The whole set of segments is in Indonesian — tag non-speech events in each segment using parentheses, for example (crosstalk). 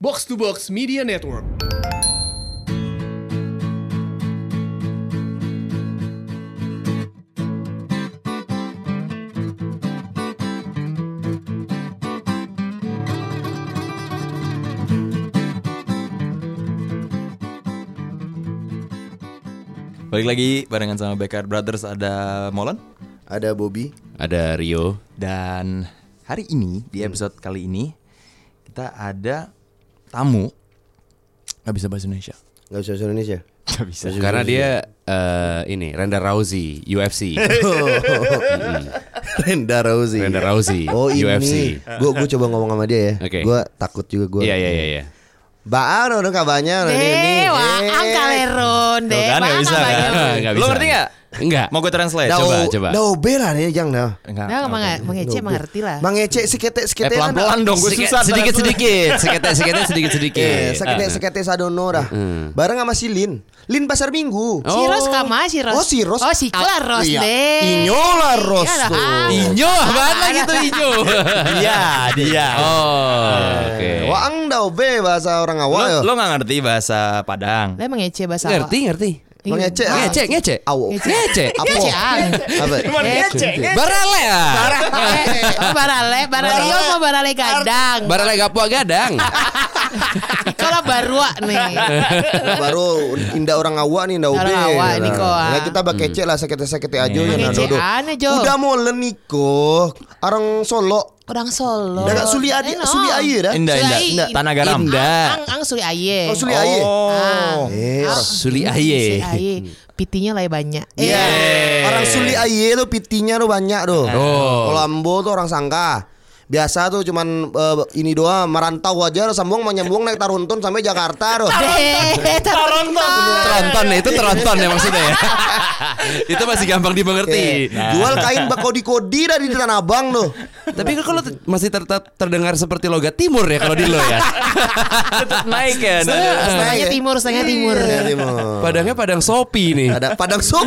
Box to Box Media Network. Balik lagi barengan sama Backyard Brothers ada Molan, Ada Bobby. Ada Rio. dan hari ini di episode kali ini kita ada tamu nggak bisa bahasa Indonesia. Gak bisa bahasa Indonesia. Nggak bisa. Karena dia eh, ini Ronda Rousey UFC. Renda Rousey. (laughs) Ronda Rousey Oh ini. UFC. Gue gue coba ngomong sama dia ya. Oke. Gue takut juga gue. Iya iya iya iya. Baan udah kabarnya udah ini. Dewa, Eh. angkaleron Tuh kan nggak bisa kan? Nggak Lo bisa. ngerti nggak? Enggak. Mau gue translate? Coba, coba. Dau bela nih jangan dah. Enggak. Nah, emang Bang Ece Dau emang be- ngerti lah. Bang Ece sekete Eh sekete pelan-pelan dong, gue susah. sedikit sedikit, sedikit sedikit sedikit sedikit. Eh, sekete sadono dah. Bareng sama si Lin. Lin pasar Minggu. Oh. Si Ros kama, si Ros. Oh, si Ros. Oh, si Kla Ros Iya. deh. Inyo lah Ros Iya. Inyo, apaan lagi tuh Inyo? (laughs) Dia, dia. Oh, oke. Waang dau be bahasa orang awal ya. lo nggak ngerti bahasa Padang? Lah emang Ece bahasa? Ngerti ngerti. Bang Ece. ah. Ngece ngece. Awo. Ngece. Apa? Apa? Ece. Barale ya. Oh, barale, barale yo mau barale gadang. Barale gapua gadang. Kalau barua nih. baru indah orang awak nih indah Orang ube awak nih, kok, ah. Nah, kita bakal kece lah sekete-sekete aja ya. Udah mau leniko orang Solo. Orang Solo. Udah gak suli adi, Eh, no. suli aye dah. Indah, Suli indah. aye. Tanah garam. Indah. Ang, ang suli aye. Oh suli aye. Oh. Eh, orang Suli Suli aye. aye. Pitinya lah banyak. Iya. Eh. Orang suli aye tuh pitinya tuh banyak tuh. Oh. Kalau ambo tuh orang sangka. Biasa tuh cuman eh, ini doang merantau aja sambung mau nyambung naik taruntun sampai Jakarta tuh. Eh, Taronton. Teronton ya itu teronton ya maksudnya ya. (laughs) itu masih gampang dimengerti. Eh, Jual kain bakodi-kodi dari Tanah Abang tuh. Tapi kan kalau masih ter- ter- terdengar seperti logat timur ya kalau di lo ya. Tetap naik ya. Setengahnya timur, setengahnya timur. Iya, Timur. Padangnya padang sopi nih. Ada Padang Sup.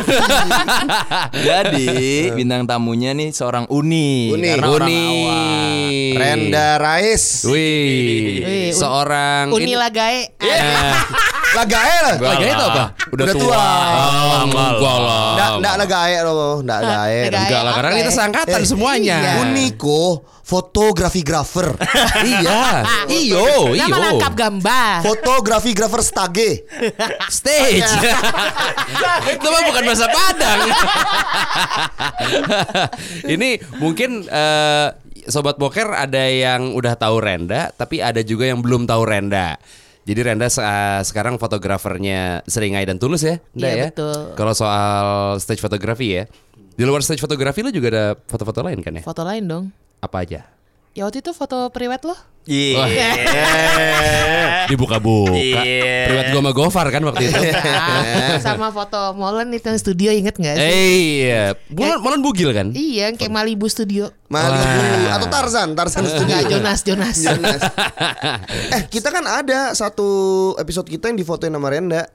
(laughs) Jadi bintang tamunya nih seorang Uni. Uni. Karena orang Uni. Awak. Renda Rais. Wih, Wih, seorang Uni ini- lagae. Eh, (laughs) Lagae lah. Lagae itu apa? Udah tua. Oh, enggak lah. Nggak, nggak lagae loh, nggak lagae. Enggak lah, karena kita ya? seangkatan Eh, semuanya. iya. Uniko fotografi grafer. (laughs) iya. Iyo, iyo. Nama lengkap gambar. fotografi grafer stage. Stage. (laughs) Itu mah bukan bahasa Padang. Ini mungkin eh, sobat boker ada yang udah tahu Renda, tapi ada juga yang belum tahu Renda. Jadi Renda eh, sekarang fotografernya Seringai dan Tulus ya, Nda Iya, ya. betul. Kalau soal stage fotografi ya, di luar stage fotografi lu juga ada foto-foto lain kan ya? Foto lain dong. Apa aja? Ya waktu itu foto priwet lo. Iya. (laughs) Dibuka-buka. Iya. Priwet gua sama Gofar kan waktu itu. Ah, sama foto Molen itu yang studio inget gak sih? Eh, iya. Molen, Molen bugil kan? Iya, yang kayak Malibu Studio. Malibu atau Tarzan, Tarzan Enggak, studio. Jonas, Jonas. eh, kita kan ada satu episode kita yang difotoin sama Renda.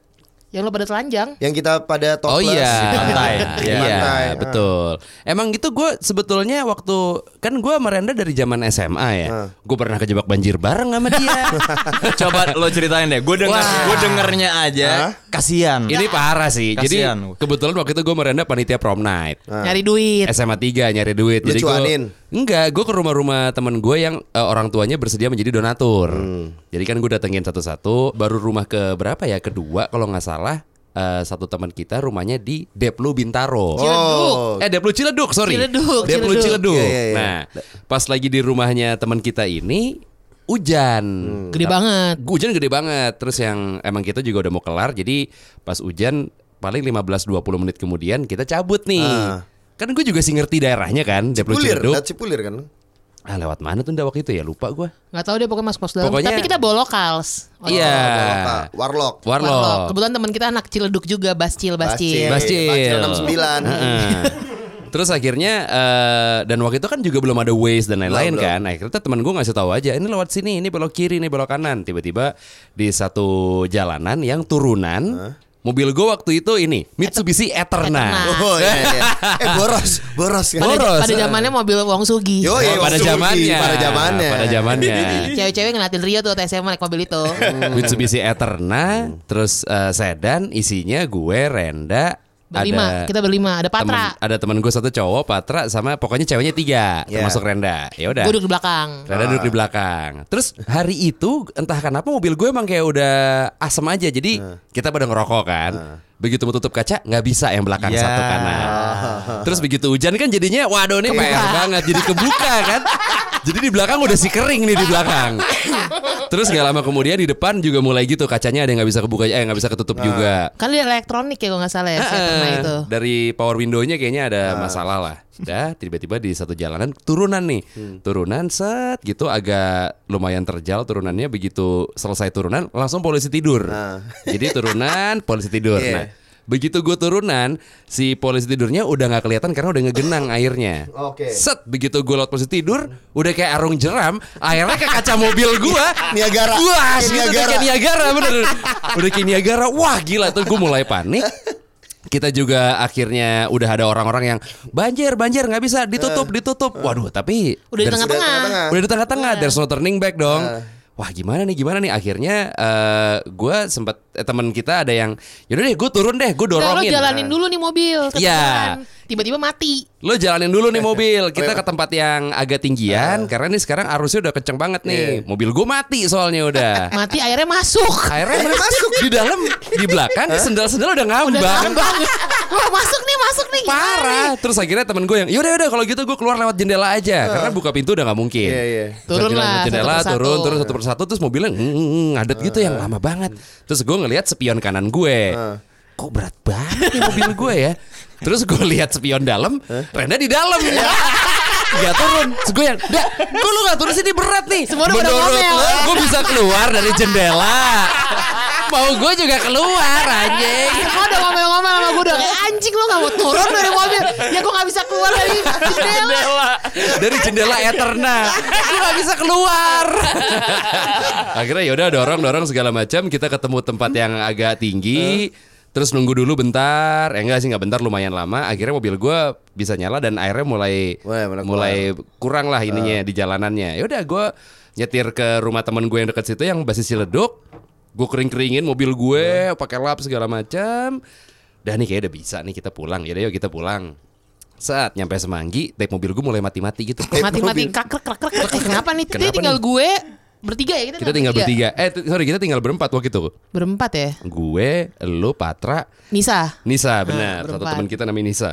Yang lo pada telanjang. Yang kita pada Oh topless. iya, Di pantai. Iya, pantai, (laughs) ah. betul. Emang gitu gue sebetulnya waktu kan gue merenda dari zaman SMA ya. Ah. Gue pernah kejebak banjir bareng sama dia. (laughs) Coba lo ceritain deh. Gue denger, gue dengernya aja. Kasian. Ini parah sih. Jadi Kasian. kebetulan waktu itu gue merenda panitia prom night. Nyari duit. SMA 3 nyari duit. Lu Jadi gue? Enggak, gue ke rumah-rumah temen gue yang eh, orang tuanya bersedia menjadi donatur. Hmm. Jadi kan gue datengin satu-satu. Baru rumah ke berapa ya? Kedua kalau nggak salah. eh, satu teman kita rumahnya di Deplu Bintaro. Oh. Eh Deplu Ciledug, sorry. Ciledug, Deplu Ciledug. Ciledug. Iya, iya, iya. Nah, pas lagi di rumahnya teman kita ini hujan. Gede banget. Hujan gede banget. Terus yang emang kita juga udah mau kelar. Jadi pas hujan paling 15-20 menit kemudian kita cabut nih. Ah. Kan gue juga sih ngerti daerahnya kan, Cipulir, Ciledug. dat Cipulir kan. Ah lewat mana tuh waktu itu ya lupa gue. Gak tahu deh pokoknya masuk pos dalam. Pokoknya- Tapi kita bawa lokals. Iya. Apa? Warlock. Warlock. Kebetulan teman kita anak Ciledug juga, Bascil, Bascil. Bascil. Bascil 69. Heeh. Terus akhirnya eh, dan waktu itu kan juga belum ada Waze dan lain-lain Belum, kan. Akhirnya teman gue ngasih tahu aja ini lewat sini, ini belok kiri, ini belok kanan. Tiba-tiba di satu jalanan yang turunan Mobil gue waktu itu ini Mitsubishi Eterna. Eterna. Oh iya, iya. Eh boros, boros kan. Pada, Boros, pada zamannya mobil Wong Sugi. Yo, Oh, pada zamannya. Pada zamannya. Pada zamannya. (laughs) Cewek-cewek ngeliatin Rio tuh waktu SMA naik mobil itu. Mitsubishi Eterna, terus eh, sedan isinya gue Renda Berlima, kita berlima. Ada Patra. temen- ada teman gue satu cowok Patra sama pokoknya ceweknya tiga Yeah. termasuk Renda. Ya udah. Gue duduk di belakang. Renda duduk di belakang. Terus hari itu entah kenapa mobil gue emang kayak udah asem aja. Jadi kita pada ngerokok kan. Begitu mau tutup kaca nggak bisa yang belakang Ya. satu kanan. (laughs) Terus begitu hujan kan jadinya waduh ini PR banget. Jadi kebuka kan (laughs) jadi di belakang udah si kering nih di belakang terus nggak lama kemudian di depan juga mulai gitu kacanya ada yang nggak bisa kebuka eh nggak bisa ketutup juga Kan dia elektronik ya kalau nggak salah ya. Eh, itu. Dari power window-nya kayaknya ada masalah lah. Dah tiba-tiba di satu jalanan turunan nih. Turunan set gitu agak lumayan terjal turunannya begitu selesai turunan langsung polisi tidur. Jadi turunan polisi tidur. Iya. Nah, begitu gue turunan si polisi tidurnya udah nggak kelihatan karena udah ngegenang (laughs) airnya. Oke. Set begitu gue lewat polisi tidur udah kayak arung jeram airnya ke kaca mobil gue. (laughs) Niagara. Wah, Kayak gitu, Niagara. kayak Niagara bener. (laughs) Udah kayak Niagara. Wah gila tuh gue mulai panik. Kita juga akhirnya udah ada orang-orang yang banjir, banjir nggak bisa ditutup, ditutup. Waduh, tapi Udah di tengah-tengah. udah di tengah-tengah. There's no turning back dong. Wah gimana nih gimana nih akhirnya eh gue sempat eh, teman kita ada yang yaudah deh gue turun deh gue Udah lo dorongin. jalanin dulu nih (laughs) mobil. Iya. Tiba-tiba mati. Lo jalanin dulu nih mobil. Kita ke tempat yang agak tinggian Karena nih sekarang arusnya udah kenceng banget nih. Mobil gue mati soalnya udah. (laughs) Mati airnya masuk. Akhirnya (laughs) masuk. Di dalam Di belakang sendal-sendal udah ngambang Udah ngambang. Wah masuk nih masuk nih. Parah. Terus akhirnya temen gue yang Yaudah yaudah kalau gitu gue keluar lewat jendela aja. Karena buka pintu udah gak mungkin. Iya, iya. Turun Lewat lah, Jendela satu turun Turun satu persatu Terus mobilnya mm, mm, ngadet gitu yang lama banget. Terus gue ngeliat spion kanan gue. Kok berat banget nih mobil gue ya? Terus gue lihat spion dalam Renda di dalam. Gak turun. Terus gue yang Dah kok lu gak turun sini berat nih. Semua Menurut lo gue bisa keluar dari jendela Mau gue juga keluar anjing. Semua udah ngomel-ngomel sama gue udah kayak anjing lo gak mau turun dari mobil. Ya gue gak bisa keluar dari jendela. dari jendela Eterna. Gue gak bisa keluar. Akhirnya yaudah dorong dorong segala macam. Kita ketemu tempat yang agak tinggi. Terus nunggu dulu bentar. Eh enggak sih nggak bentar lumayan lama. Akhirnya mobil gue bisa nyala dan airnya mulai Mulai- mulai mulai kurang lah ininya di jalanannya. Yaudah gue nyetir ke rumah temen gue yang dekat situ yang basis Ciledug gue kering keringin mobil gue pakai lap segala macam dah nih kayak udah bisa nih kita pulang ya yuk kita pulang saat nyampe Semanggi, tape mobil gue mulai mati-mati gitu. Mati-mati kakrek kakrek kakrek. Eh, Kenapa nih? Kenapa tinggal gue bertiga ya kita, Kita tinggal bertiga. Eh, sorry kita tinggal berempat waktu itu. Berempat ya. Gue, lu, Patra, Nisa. Nisa, benar. Satu teman kita namanya Nisa.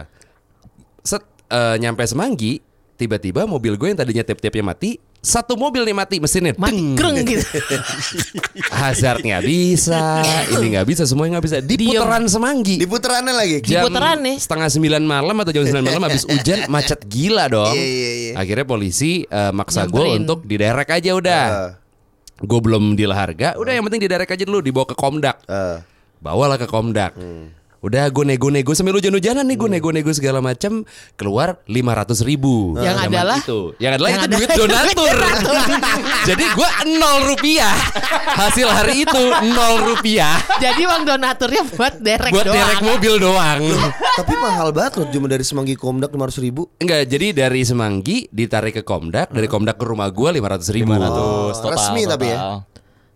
Set eh, nyampe Semanggi, tiba-tiba mobil gue yang tadinya tap-tapnya mati, satu mobil nih mati mesinnya. Mati Deng. kreng gitu. (laughs) Hazard nggak bisa, ini nggak bisa, semuanya nggak bisa. Di putaran Semanggi. Di putarannya lagi. Di putaran nih. setengah sembilan malam atau jam sembilan malam habis (laughs) hujan macet gila dong. Iya, iya, iya. Akhirnya polisi eh, maksa gue untuk diderek aja udah. Eh, Gue belum deal harga, udah yang penting diderek aja dulu dibawa ke Komdak. eh. Bawalah ke Komdak. Hmm. Udah gue nego-nego sambil hujan-hujanan nih gue nego-nego segala macam keluar lima ratus ribu Yang Zaman adalah? itu yang adalah Yang itu (laughs) adalah duit donatur jadi gue nol rupiah hasil hari itu nol rupiah Jadi uang donaturnya buat derek buat doang. derek mobil doang Tapi mahal banget loh cuma dari Semanggi Komdak 500 ribu. Enggak, jadi dari Semanggi ditarik ke Komdak, dari Komdak ke rumah gua 500 ribu. 500 total, resmi tapi ya?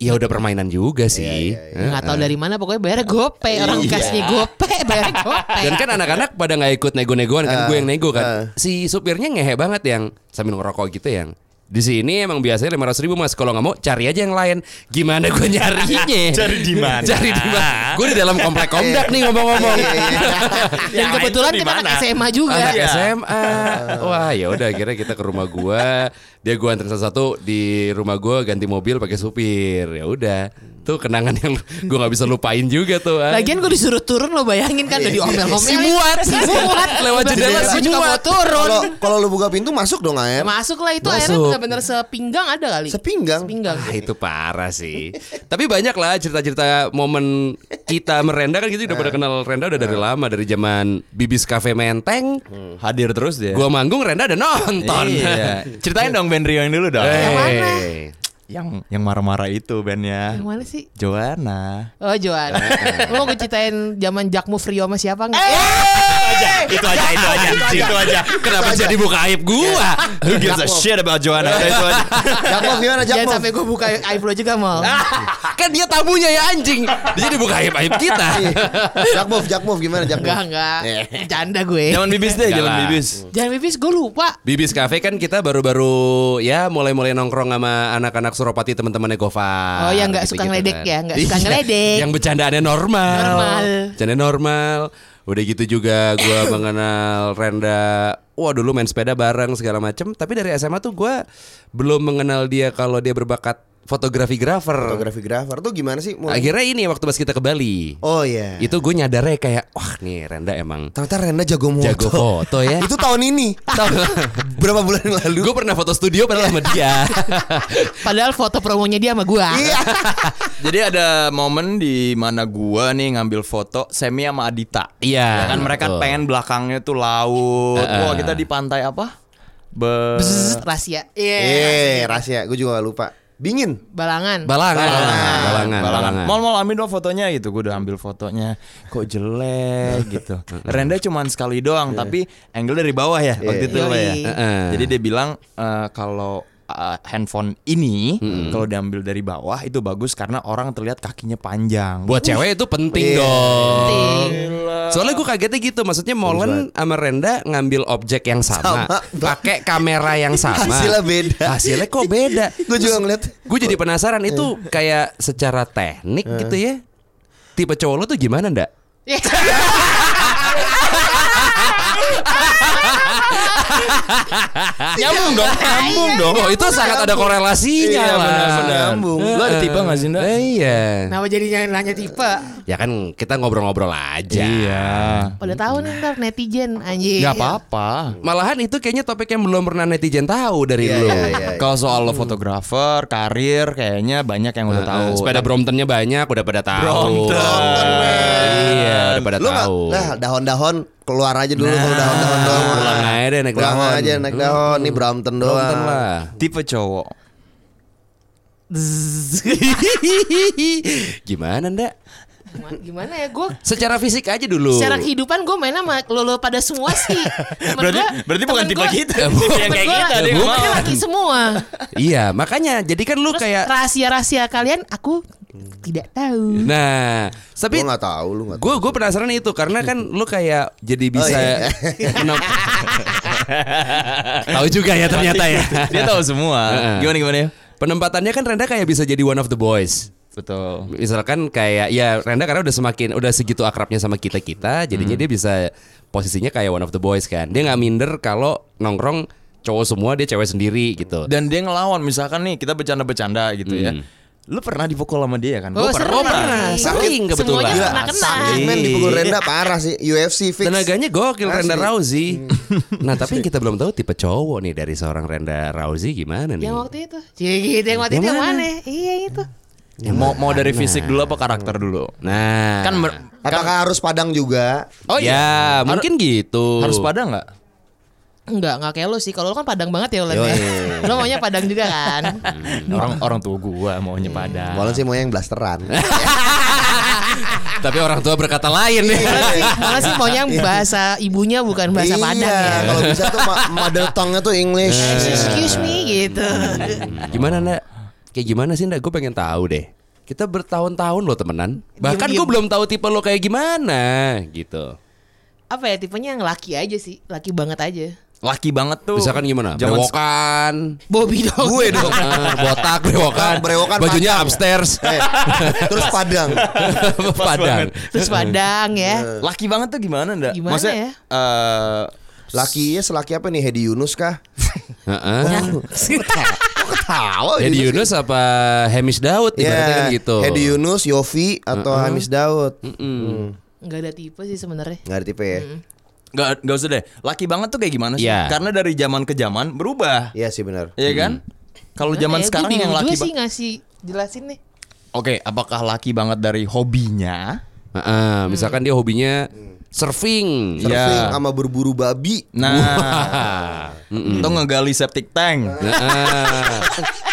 Ya udah permainan juga sih. Nggak tahu dari mana pokoknya bayarnya gope orang kasihnya gope bayarnya gope. Dan kan anak-anak pada nggak ikut nego-negoan kan, gue yang nego uh. kan. Si supirnya ngehe banget yang sambil ngerokok gitu yang. Di sini emang biasanya 500 ribu mas Kalau nggak mau cari aja yang lain Gimana gue nyarinya (laughs) Cari di mana? (laughs) Cari di mana Gue di dalam komplek komdak nih ngomong-ngomong Dan kebetulan kita anak SMA juga. Anak Iya. SMA. Wah, ya udah akhirnya kita ke rumah gua. Dia gua anterin satu-satu di rumah gua ganti mobil pakai supir. Ya udah. Tuh kenangan yang (laughs) gua nggak bisa lupain juga tuh. ah. Lagian gue disuruh turun lo bayangin kan udah diomel-omel. (laughs) Si muat, si (laughs) muat lewat jendela si Gue muat. turun. Kalau kalau lu buka pintu masuk dong air. Masuk lah itu Masuk. airnya bener-bener sepinggang ada kali. Sepinggang. Sepinggang. Ah, itu parah sih. Tapi banyak lah cerita-cerita momen kita merenda kan gitu udah pada kenal Renda udah dari lama dari zaman Bibis Cafe Menteng. Hadir terus dia. Gua manggung Renda ada nonton. Iya. Ceritain dong band Rio yang dulu dong. Eh, Yang mana? Yang yang marah-marah itu bandnya. Yang mana sih? Joanna. Oh Joan. Lu mau gue ceritain zaman Jack Move Rio sama siapa enggak? itu aja, itu aja, itu aja. Kenapa jadi buka aib gua? Who gives a shit about Joanna? Itu aja. Jakmov gimana Jangan Jakmov? sampai gue buka aib lo juga mal. (laughs) kan dia tamunya ya anjing. Dia jadi buka aib aib kita. Jakmov, Jakmov gimana Jakmov? Enggak enggak. Canda gue. Zaman bibis deh, zaman Jalan. bibis. Jangan bibis gue lupa. Bibis Cafe kan kita baru-baru ya mulai-mulai nongkrong sama anak-anak Suropati teman-temannya Gofar. Oh, yang nggak suka ngeledek ya, nggak suka Iya, ngeledek. Yang bercandaannya normal. Normal. Bercandanya normal. Udah gitu juga gua (coughs) mengenal Renda. Wah dulu main sepeda bareng segala macem. Tapi dari SMA tuh gua belum mengenal dia kalau dia berbakat fotografi-grafer. Fotografi grafer tuh gimana sih? Mulai- Akhirnya ini waktu pas kita ke Bali. Oh iya. Itu gue nyadarnya kayak wah nih Renda emang Ternyata Renda jago moto. jago foto ya. Itu tahun ini. (laughs) Berapa bulan yang lalu? Gue pernah foto studio padahal sama dia. (laughs) Padahal foto promonya dia sama gua. Iya. (laughs) Jadi ada momen di mana gua nih ngambil foto Semi sama Adita. Iya, Ya kan mereka betul. pengen belakangnya tuh laut. Heeh. Wah, kita di pantai apa? Be Bzzz, rahasia. Iya. Eh, rahasia. Gue juga gak lupa. Dingin. Balangan. Balangan, balangan, balangan, balangan. Mal mal ambil dong fotonya gitu. Gue udah ambil fotonya. Kok jelek (laughs) gitu. Renda cuman sekali doang, tapi angle dari bawah ya waktu itu Pak, ya. Heeh. Jadi dia bilang eh, kalau uh, handphone ini kalau diambil dari bawah itu bagus karena orang terlihat kakinya panjang. Buat cewek itu penting Iya. dong. Penting. Soalnya gue kagetnya gitu, maksudnya Molen sama Renda ngambil objek yang sama, Sama. pakai kamera yang sama. Hasilnya beda. Hasilnya kok beda? (laughs) Gue juga ngeliat. Gue jadi penasaran itu kayak secara teknik gitu ya. Tipe cowok lo tuh gimana ndak? (laughs) (laughs) nyambung dong, nyambung dong. Oh itu sangat ada korelasinya Iya, lah. benar-benar. Nyambung. Lu ada tipe nggak sih, Nda? Eh, Iya. Kenapa jadi jangan nanya tipe? Ya kan kita ngobrol-ngobrol aja. Iya. Pada tahu nih ntar netizen anjing. Gak apa-apa. Malahan itu kayaknya topik yang belum pernah netizen tahu dari Iya, lu. iya, iya. Kalau soal lo fotografer, karir, kayaknya banyak yang udah tahu. Nah, sepeda Bromptonnya banyak, udah pada tahu. Brompton, Iya, udah pada tahu. Nah, daun-daun keluar aja dulu Nah, kalau daun-daun doang. pulang aja deh naik Pulang daun. aja naik daun. Nih Brompton doang. Brompton lah. tipe cowok. (laughs) Gimana ndak? Gimana, ya gue? Secara fisik aja dulu. Secara kehidupan gue main sama lo pada semua sih. (laughs) Temen Berarti gua- berarti bukan tipe gua- kita. Tipe bukan. yang kayak kita mau. laki semua. Iya, makanya jadi kan lu Terus kayak rahasia-rahasia kalian aku tidak tahu. Nah, tapi Gue nggak tahu lu nggak. tahu. gue gue penasaran itu karena kan lu kayak jadi bisa iya. menem- (laughs) tahu juga ya ternyata ya Dia tahu semua. (laughs) Gimana gimana ya? penempatannya kan Renda kayak bisa jadi one of the boys Betul. misalkan kayak ya Renda karena udah semakin udah segitu akrabnya sama kita kita jadinya dia bisa posisinya kayak one of the boys kan dia nggak minder kalau nongkrong cowok semua dia cewek sendiri gitu Dan dia ngelawan misalkan nih kita bercanda-bercanda gitu ya. Lu pernah dipukul sama dia kan? Oh, Gua sering. oh pernah sering kebetulan Semuanya pernah kena. sakit men dipukul Renda parah sih. UFC fix. Tenaganya gokil Renda Asli. Rousey. (laughs) Nah tapi yang kita belum tahu tipe cowok nih dari seorang Renda Rousey gimana nih? Yang waktu itu. Cie gitu yang waktu Yang itu yang mana? mana? Iya itu. mau mau dari fisik dulu apa karakter dulu? Nah, Kan Apakah harus Padang juga? Oh ya mungkin gitu. harus pada nggak? Enggak, enggak kayak lo sih. Kalau lo kan Padang banget ya Ulan ya. Lo (laughs) maunya Padang juga kan? Orang orang tua gua maunya pada. Malah sih mau yang blasteran. (laughs) Tapi orang tua berkata lain nih. Malah sih, malah sih maunya yang bahasa ibunya bukan bahasa iya, Padang ya. kalau bisa tuh ma- mother tongue-nya tuh English. Excuse me gitu. gimana ndak? Kayak gimana sih ndak? Gue pengen tahu deh. Kita bertahun-tahun lo temenan. Bahkan gue belum tahu tipe lo kayak gimana gitu. Apa ya tipenya yang laki aja sih, laki banget aja. Laki banget tuh. Misalkan gimana? Zaman Brewokan. Bobby dong. Gue dong. (laughs) Ah, botak brewokan. Brewokan Bajunya Padang. upstairs. Eh, (laughs) terus Padang. Padang. Terus Padang ya. Laki banget tuh gimana ndak? Gimana Maksudnya, ya? eh, Lakinya selaki apa nih? Hedi Yunus kah? (laughs) Heeh. Tahu Hedi Yunus apa Hemish Daud ibaratnya kan gitu. Ya, Hedi Yunus, Yofi atau Hamis Daud. Hmm. Enggak ada tipe sih sebenarnya. Nggak ada tipe ya? Gak, gak usah deh. Laki banget tuh kayak gimana sih? Iya. Karena dari zaman ke zaman berubah. Iya sih benar. Iya kan? Kalau Gimana zaman ya? Gua sekarang yang laki sih ngasih jelasin nih. Oke, apakah laki banget dari hobinya? Heeh, misalkan dia hobinya surfing. Surfing Iya. sama berburu babi. Nah, (laughs) atau ngegali septic tank. Heeh. (laughs)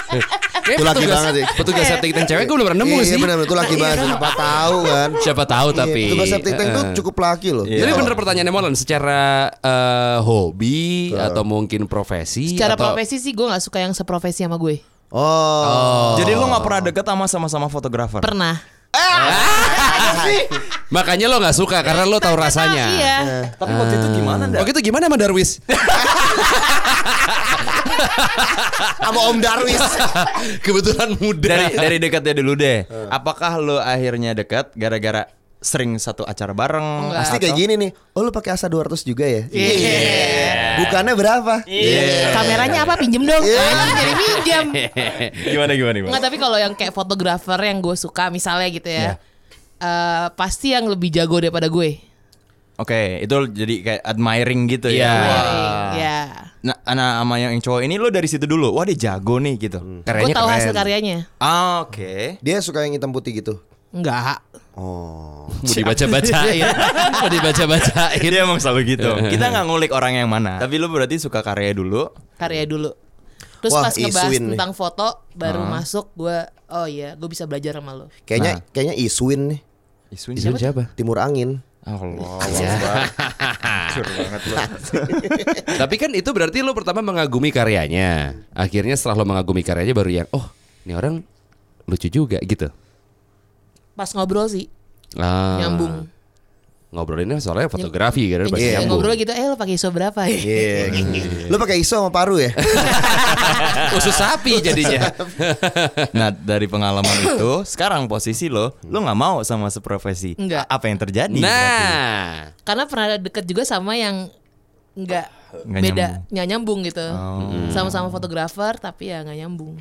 Itu laki petugas- banget sih. Petugas septic tank cewek gue belum pernah nemu Iya sih. benar itu laki banget. Siapa tahu kan. Siapa tahu tapi. Iya, tugas septic tank tuh Eh. cukup laki loh. Jadi bener pertanyaannya Molan secara eh, hobi atau mungkin profesi Secara atau profesi sih gue nggak suka yang seprofesi sama gue. Oh. Jadi lo nggak pernah deket sama sama-sama fotografer? Pernah. Makanya lo nggak suka karena lo tahu rasanya. Iya. Tapi waktu itu gimana dah? Waktu itu gimana sama Darwis? Sama Om Darwis. Kebetulan muda. dari dari dekatnya dulu deh. Apakah lo akhirnya dekat gara-gara sering satu acara bareng? Enggak. Pasti kayak gini nih. Oh lu pakai asa 200 juga ya? Iya. Bukannya berapa? Kameranya apa pinjem dong? Anjing jadi pinjem. (laughs) Gimana gimana gimana? Enggak tapi kalau yang kayak fotografer yang gue suka misalnya gitu Iya. ya. eh, pasti yang lebih jago daripada gue. Oke, itu jadi kayak admiring gitu Iya. ya. Ya. Nah, anak sama yang cowok ini lo dari situ dulu. Wah, dia jago nih gitu. Gue Karyanya tahu keren. hasil karyanya. Ah, oke. Dia suka yang hitam putih gitu. Enggak. Oh. Mau dibaca-bacain. (laughs) Mau dibaca-bacain. Dia emang selalu gitu. (laughs) Kita nggak ngulik orang yang mana. Tapi lo berarti suka karya dulu. Karya dulu. Terus Wah, pas ngebahas Iswin nih. tentang foto baru masuk gue oh iya gue bisa belajar sama lo. Kayaknya kayaknya Iswin nih. Iswin Itu siapa? Timur Angin. Allah. (laughs) Tapi kan itu berarti lo pertama mengagumi karyanya. Akhirnya setelah lo mengagumi karyanya baru yang oh, ini orang lucu juga gitu. Pas ngobrol sih Ah. nyambung. Ngobrolinnya soalnya fotografi kan nyambung. ngobrol gitu, eh lo pakai ISO berapa ya? Iya. (laughs) Lu pakai ISO sama paru ya? (laughs) Usus sapi jadinya. (laughs) Nah, dari pengalaman itu, sekarang posisi lo, lo nggak mau sama seprofesi. Enggak. Apa yang terjadi? berarti? nah, Karena pernah deket juga sama yang nggak beda, nyambung. nggak nyambung gitu. Sama-sama fotografer tapi ya nggak nyambung.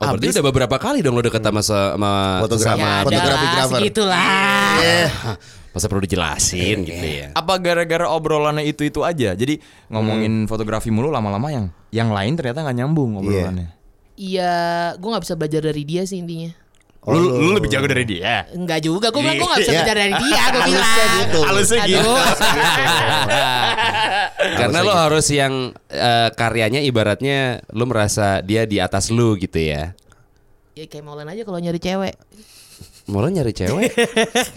Oh, berarti udah beberapa kali dong lo deket sama sama Fotografi. sama ya fotografi grafer. segitulah. Masa perlu dijelasin gitu ya. Apa gara-gara obrolannya itu-itu aja? Jadi ngomongin fotografi mulu lama-lama yang yang lain ternyata nggak nyambung obrolannya. Iya, gue nggak bisa belajar dari dia sih intinya. Lu, lu lebih jago dari dia. Enggak juga, gue bilang gue gak bisa Iya. belajar dari dia, gue bilang. gitu. Halusnya gitu. (laughs) Karena lo harus yang eh, karyanya ibaratnya lo merasa dia di atas lu gitu ya. ya kayak Molen aja kalau nyari cewek. Mau lo nyari cewek?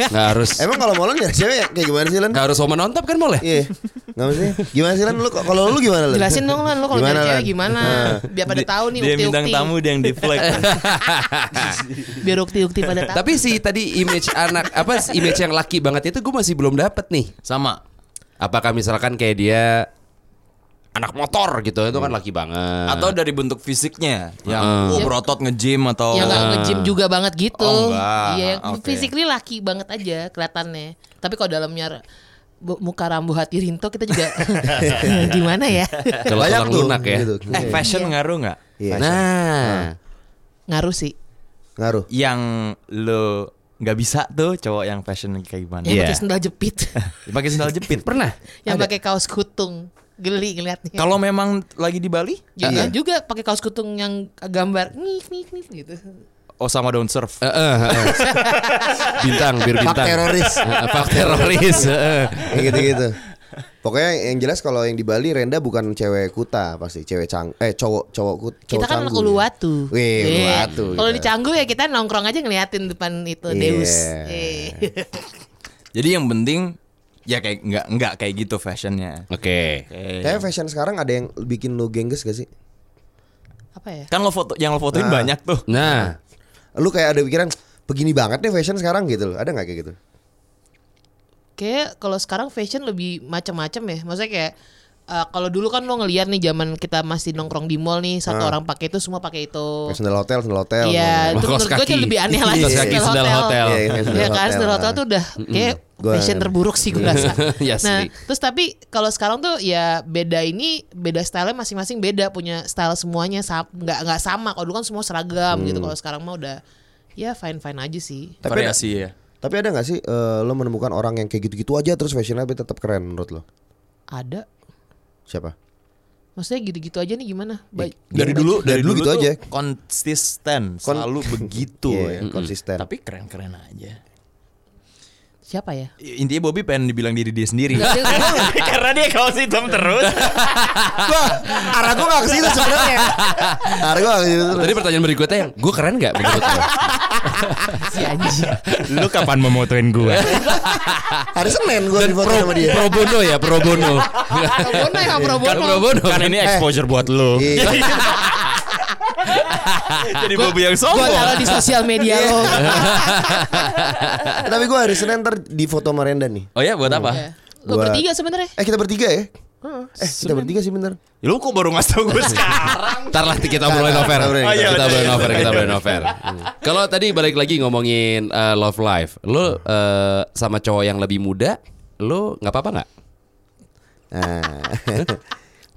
Nggak harus Emang kalau Molen ya cewek kayak gimana sih Len? nggak harus woman on top kan boleh? Iya. Nggak mesti. Gimana sih Len? Lu kalau lu gimana Len? Jelasin dong Lan, lo kalau nyari cewek Lan? gimana? Biar pada tahu nih Dia bintang tamu dia yang deflect. (laughs) Biar ukti-ukti pada tahu. Tapi sih tadi image anak apa image yang laki banget itu gue masih belum dapet nih. Sama. Apakah misalkan kayak dia anak motor gitu itu kan laki banget. Atau dari bentuk fisiknya yang Heeh. oh, berotot nge-gym atau Ya nggak nge-gym juga banget gitu. Oh. Iya, yang Oke. physically laki banget aja kelihatannya. Tapi kalau dalamnya muka rambu hati Rinto kita juga (laughs) gimana ya? kalau Banyak tuh, lunak ya. gitu. Eh, fashion ngaruh nggak? Iya. Nah, Ngaruh sih. Ngaruh. Yang lo nggak bisa tuh cowok yang fashion kayak gimana? Yang Iya. pakai sendal jepit. (laughs) Pakai sendal jepit. pernah. yang pakai kaos kutung. Geli ngeliatnya. Kalau memang lagi di Bali, juga, juga pakai kaos kutung yang gambar nih nih nih gitu. oh sama daun surf. Eh, eh, eh. bintang, bir bintang. Pak teroris. (laughs) Pak teroris. gitu-gitu. Pokoknya yang jelas kalau yang di Bali Renda bukan cewek kuta pasti cewek cang eh cowok cowok kut cowok Kita kan anak canggu. Uluwatu. Wih, Eh, Uluwatu Kalau kita. di Canggu ya kita nongkrong aja ngeliatin depan itu Iya. Deus. Eh. Jadi yang penting ya kayak nggak nggak kayak gitu fashionnya. Oke. Oke. Kayak fashion sekarang ada yang bikin lu gengges gak sih? Apa ya? Kan lo foto yang lo fotoin Nah. banyak tuh. Nah, Lu kayak ada pikiran begini banget deh fashion sekarang gitu loh. Ada nggak kayak gitu? Kayak kalau sekarang fashion lebih macam-macam ya. Maksudnya kayak eh, kalau dulu kan lo ngeliat nih zaman kita masih nongkrong di mall nih satu orang pakai itu semua pakai itu. Sendal hotel, sendal hotel. Iya, itu menurut gue tuh lebih aneh lagi sendal hotel. hotel. Iya, iya, sendal Ya kan hotel. sendal hotel tuh udah kayak Gua- fashion terburuk sih gue rasa. (laughs) Ya nah, sih. terus tapi kalau sekarang tuh ya beda ini beda style masing-masing beda punya style semuanya nggak nggak sama. Kalau dulu kan semua seragam gitu. Kalau sekarang mah udah ya fine fine aja sih. Tapi ada, Variasi ya. tapi ada nggak sih eh, lo menemukan orang yang kayak gitu-gitu aja terus fashionnya tapi tetap keren menurut lo? Ada. Siapa? Maksudnya gitu-gitu aja nih gimana? Baik. Dari dulu dari dulu gitu tuh aja. Konsisten, selalu begitu (laughs) Iya, ya. konsisten. Tapi keren-keren aja. Siapa ya? Intinya Bobby pengen dibilang diri dia sendiri. (laughs) Karena dia kaos hitam terus. (laughs) Gua arah gua gak ke situ sebenarnya. Arah gua gak ke situ. Tadi pertanyaan berikutnya yang gue keren nggak menurut lo? Si anjing. Lu kapan memotoin gue? Hari Senin gua di foto sama dia. Pro bono ya, pro bono. Pro bono ya, pro Kan bono. pro bono. Kan ini exposure buat lu. (laughs) Iya. (laughs) Jadi Bobby yang Gue sombong. taruh di sosial media (laughs) lo. (laughs) Tapi gua hari Senin ntar di foto sama Renda nih. Oh ya buat apa? Ya. Lo Buat- bertiga sebenarnya. Eh kita bertiga ya? Eh kita bertiga sih bener. Ya, Lu kok baru ngasih tau gue sekarang? Ntar lah kita Ntar, over. ntar, ntar, Oh, iya, Kita iya, iya. over, kita obrolin over. Hmm. Kalau tadi balik lagi ngomongin uh, love life, lu uh, sama cowok yang lebih muda, lu nggak apa-apa nggak?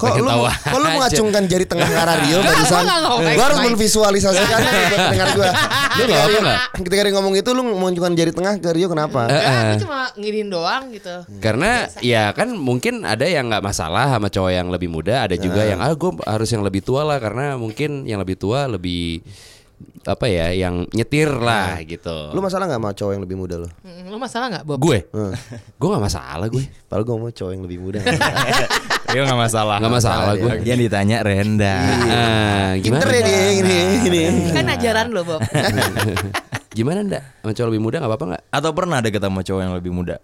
Nah. Kok lu, kok lu mengacungkan jari tengah ke arah Rio barusan? Gua harus baik-baik. menvisualisasikannya buat pendengar gua. Lu nggak ketika apa ketika Rio ngomong itu lu mengacungkan jari tengah ke Rio kenapa? Enggak, aku cuma ngiriin doang gitu. Karena ya kan mungkin ada yang nggak masalah sama cowok yang lebih muda, ada juga yang ah gue harus yang lebih tua lah karena mungkin yang lebih tua lebih apa ya yang nyetir lah gitu. Lu masalah gak sama cowok yang lebih muda lu? Mm, Lu masalah nggak Bob? gue, gue nggak masalah gue, (laughs) Padahal gue mau cowok yang lebih muda. (laughs) Rio gak masalah. nggak masalah gue. Yang ditanya Renda. Ah, Pinter gimana? ya dia ini, ini. Kan ajaran lo Bob. (laughs) Gimana ndak? Sama cowok lebih muda nggak apa-apa nggak? Atau pernah ada ketemu cowok yang lebih muda?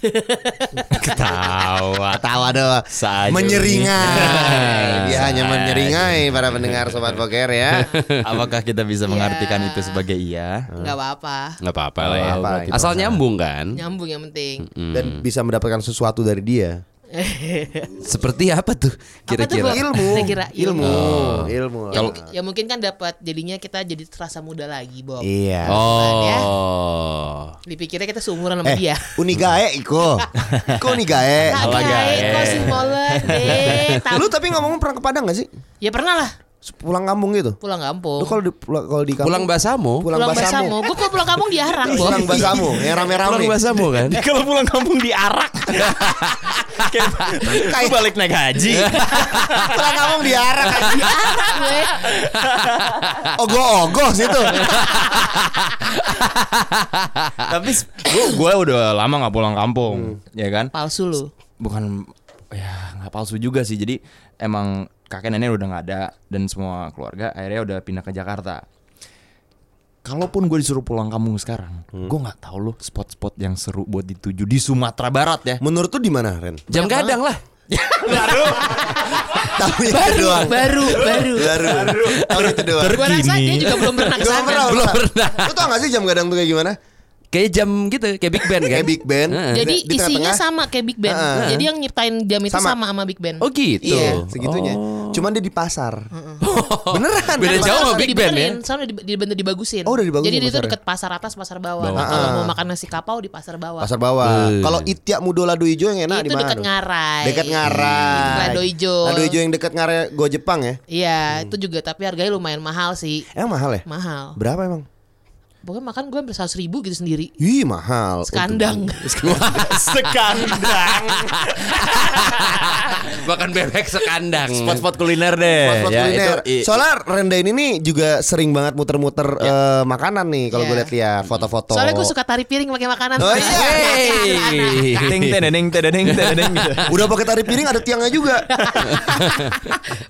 (laughs) Ketawa. Tawa doang. Saja. Menyeringai. Dia (laughs) hanya menyeringai para pendengar sobat poker ya. (laughs) Apakah kita bisa mengartikan itu sebagai iya? Nggak apa-apa. Nggak apa-apa lah ya. apa-apa. Asal nyambung kan? Nyambung yang penting. Dan bisa mendapatkan sesuatu dari dia. (laughs) Seperti apa tuh Apa tuh, kira-kira? Ilmu. Kira-kira ilmu. ilmu. Ilmu. Ya, mungkin- ya mungkin kan dapat jadinya kita jadi terasa muda lagi Bob. Iya. Oh. Dipikirnya kita seumuran sama Eh, dia. unigae iko. (laughs) Iko unigae. Kagak, kok si molen (laughs) deh. Tapi- Lu tapi ngomong pernah ke Padang gak sih? Ya pernah lah Pulang kampung gitu. pulang kampung. Lu kalau di pulang kalau di kampung Pulang Basamo. pulang, pulang Basamu. Gue kok pulang kampung diarang (laughs) Bob. Pulang Basamu yang rame-rame. Pulang Basamo kan? (laughs) Kalau pulang kampung diarak. (laughs) Kayak balik naik haji. pulang kampung diarak aja. Diarang gue. Ogoh-ogoh situ. Tapi gua, gua udah lama gak pulang kampung. Ya kan? Palsu lu. Bukan ya nggak palsu juga sih. Jadi emang kakek nenek udah nggak ada dan semua keluarga akhirnya udah pindah ke Jakarta. Kalaupun gue disuruh pulang kampung sekarang, gue nggak tahu loh spot-spot yang seru buat dituju di Sumatera Barat ya. Menurut tuh di mana, Ren? Jam gadang lah. (laughs) Tahu itu Baru, doang. baru, baru. Baru. Tahu itu doang. Gue rasa dia juga belum pernah ke sana. pernah, Belum pernah. Lu tau gak sih jam gadang tuh kayak gimana? Kayak jam gitu, kayak Big Band kan? Kayak Big Band. Heeh. Jadi Di isinya tengah-tengah. sama kayak Big Band. Heeh. Jadi yang nyiptain jam itu Sama. sama sama Big Band. Oh gitu. Iya, segitunya. Cuman dia di pasar. (laughs) Beneran. Beda jauh sama Big Band ya. Soalnya di- dibener dibagusin. Oh, udah dibagusin Jadi dia tuh pasarnya. deket pasar atas, pasar bawah. Bawah. Nah, Kalau Ah. mau makan nasi kapau di pasar bawah. Pasar bawah. Eh. Kalau Itya Mudo Lado Ijo yang enak Itu di mana? dekat tuh? Ngarai. Dekat Ngarai. Lado Ijo. Lado Ijo yang dekat Ngarai Go Jepang ya? Iya, itu juga tapi harganya lumayan mahal sih. Emang mahal ya? Mahal. Berapa emang? Pokoknya makan gue hampir 100 ribu gitu sendiri. Ih mahal. Sekandang. Sekandang. (laughs) (laughs) (laughs) Makan bebek sekandang. Spot-spot kuliner deh. Spot-spot ya, kuliner. itu- i- Soalnya Renda ini nih juga sering banget muter-muter eh, makanan nih kalau Iya. gue lihat-lihat foto-foto. Soalnya gue suka tari piring pakai makanan. Oh iya. Hey. Ting tedeng tedeng tedeng. (laughs) Udah pakai tari piring ada tiangnya juga.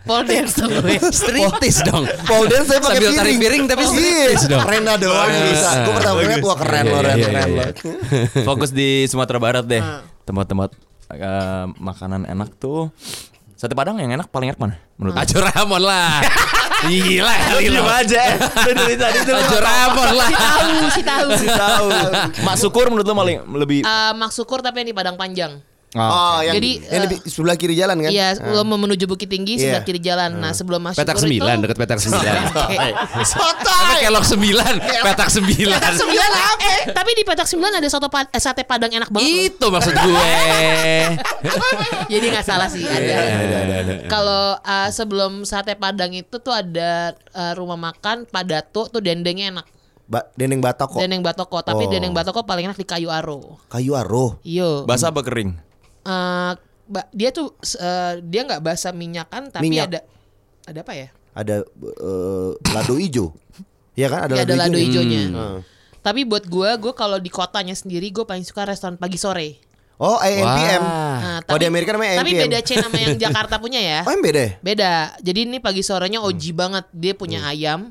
Pole dance gue. Striptis dong. (laughs) Pole dance saya pakai Sambil piring. tapi Iya. striptis dong. Renda doang bisa. Gue pertama lihat wah keren Iya, loh iya, keren loh. Fokus di Sumatera Barat deh. Tempat-tempat eh, makanan enak tuh. Sate Padang yang enak paling enak mana? Menurut Ajo Ramon lah. (laughs) Gila kali lo. aja. Dari tadi tuh. Ajo Ramon lah. Si tahu, si tahu. tahu. Mak Syukur menurut lo paling lebih Eh, Mak Syukur tapi yang di Padang Panjang. Oh, yang, Jadi, yang di eh, sebelah kiri jalan kan? Iya, sebelum mau menuju Bukit Tinggi sebelah Iya. kiri jalan. Nah, sebelum Mas Petak sembilan itu dekat petak sembilan. Apa Sotoy. kelok sembilan? Petak sembilan. Petak sembilan eh, tapi di petak sembilan ada soto pa- eh, sate padang enak banget. loh. Itu maksud gue. (laughs) Jadi nggak salah sih ada. Iya, Kalau uh, sebelum sate padang itu tuh ada uh, rumah makan Padato tuh dendengnya enak. Ba Dendeng Batoko. Dendeng Batoko, tapi Oh. dendeng Batoko paling enak di Kayu Aro. Kayu aro. Iyo. basah apa kering? Eh, ba- dia tuh uh, dia nggak basah minyakan tapi Minyak. ada ada apa ya? Ada eh, lado ijo. Iya kan ada Ya, lado, ada lado ijo. hijaunya. Hmm. Tapi buat gue, gue kalau di kotanya sendiri gue paling suka restoran pagi sore. Oh, AMPM. Nah, Kalau di Amerika namanya Tapi AMPM. beda chain sama yang Jakarta punya ya. Oh, yang beda ya? Beda. Jadi ini pagi sorenya Hmm. OG banget. Dia punya ayam.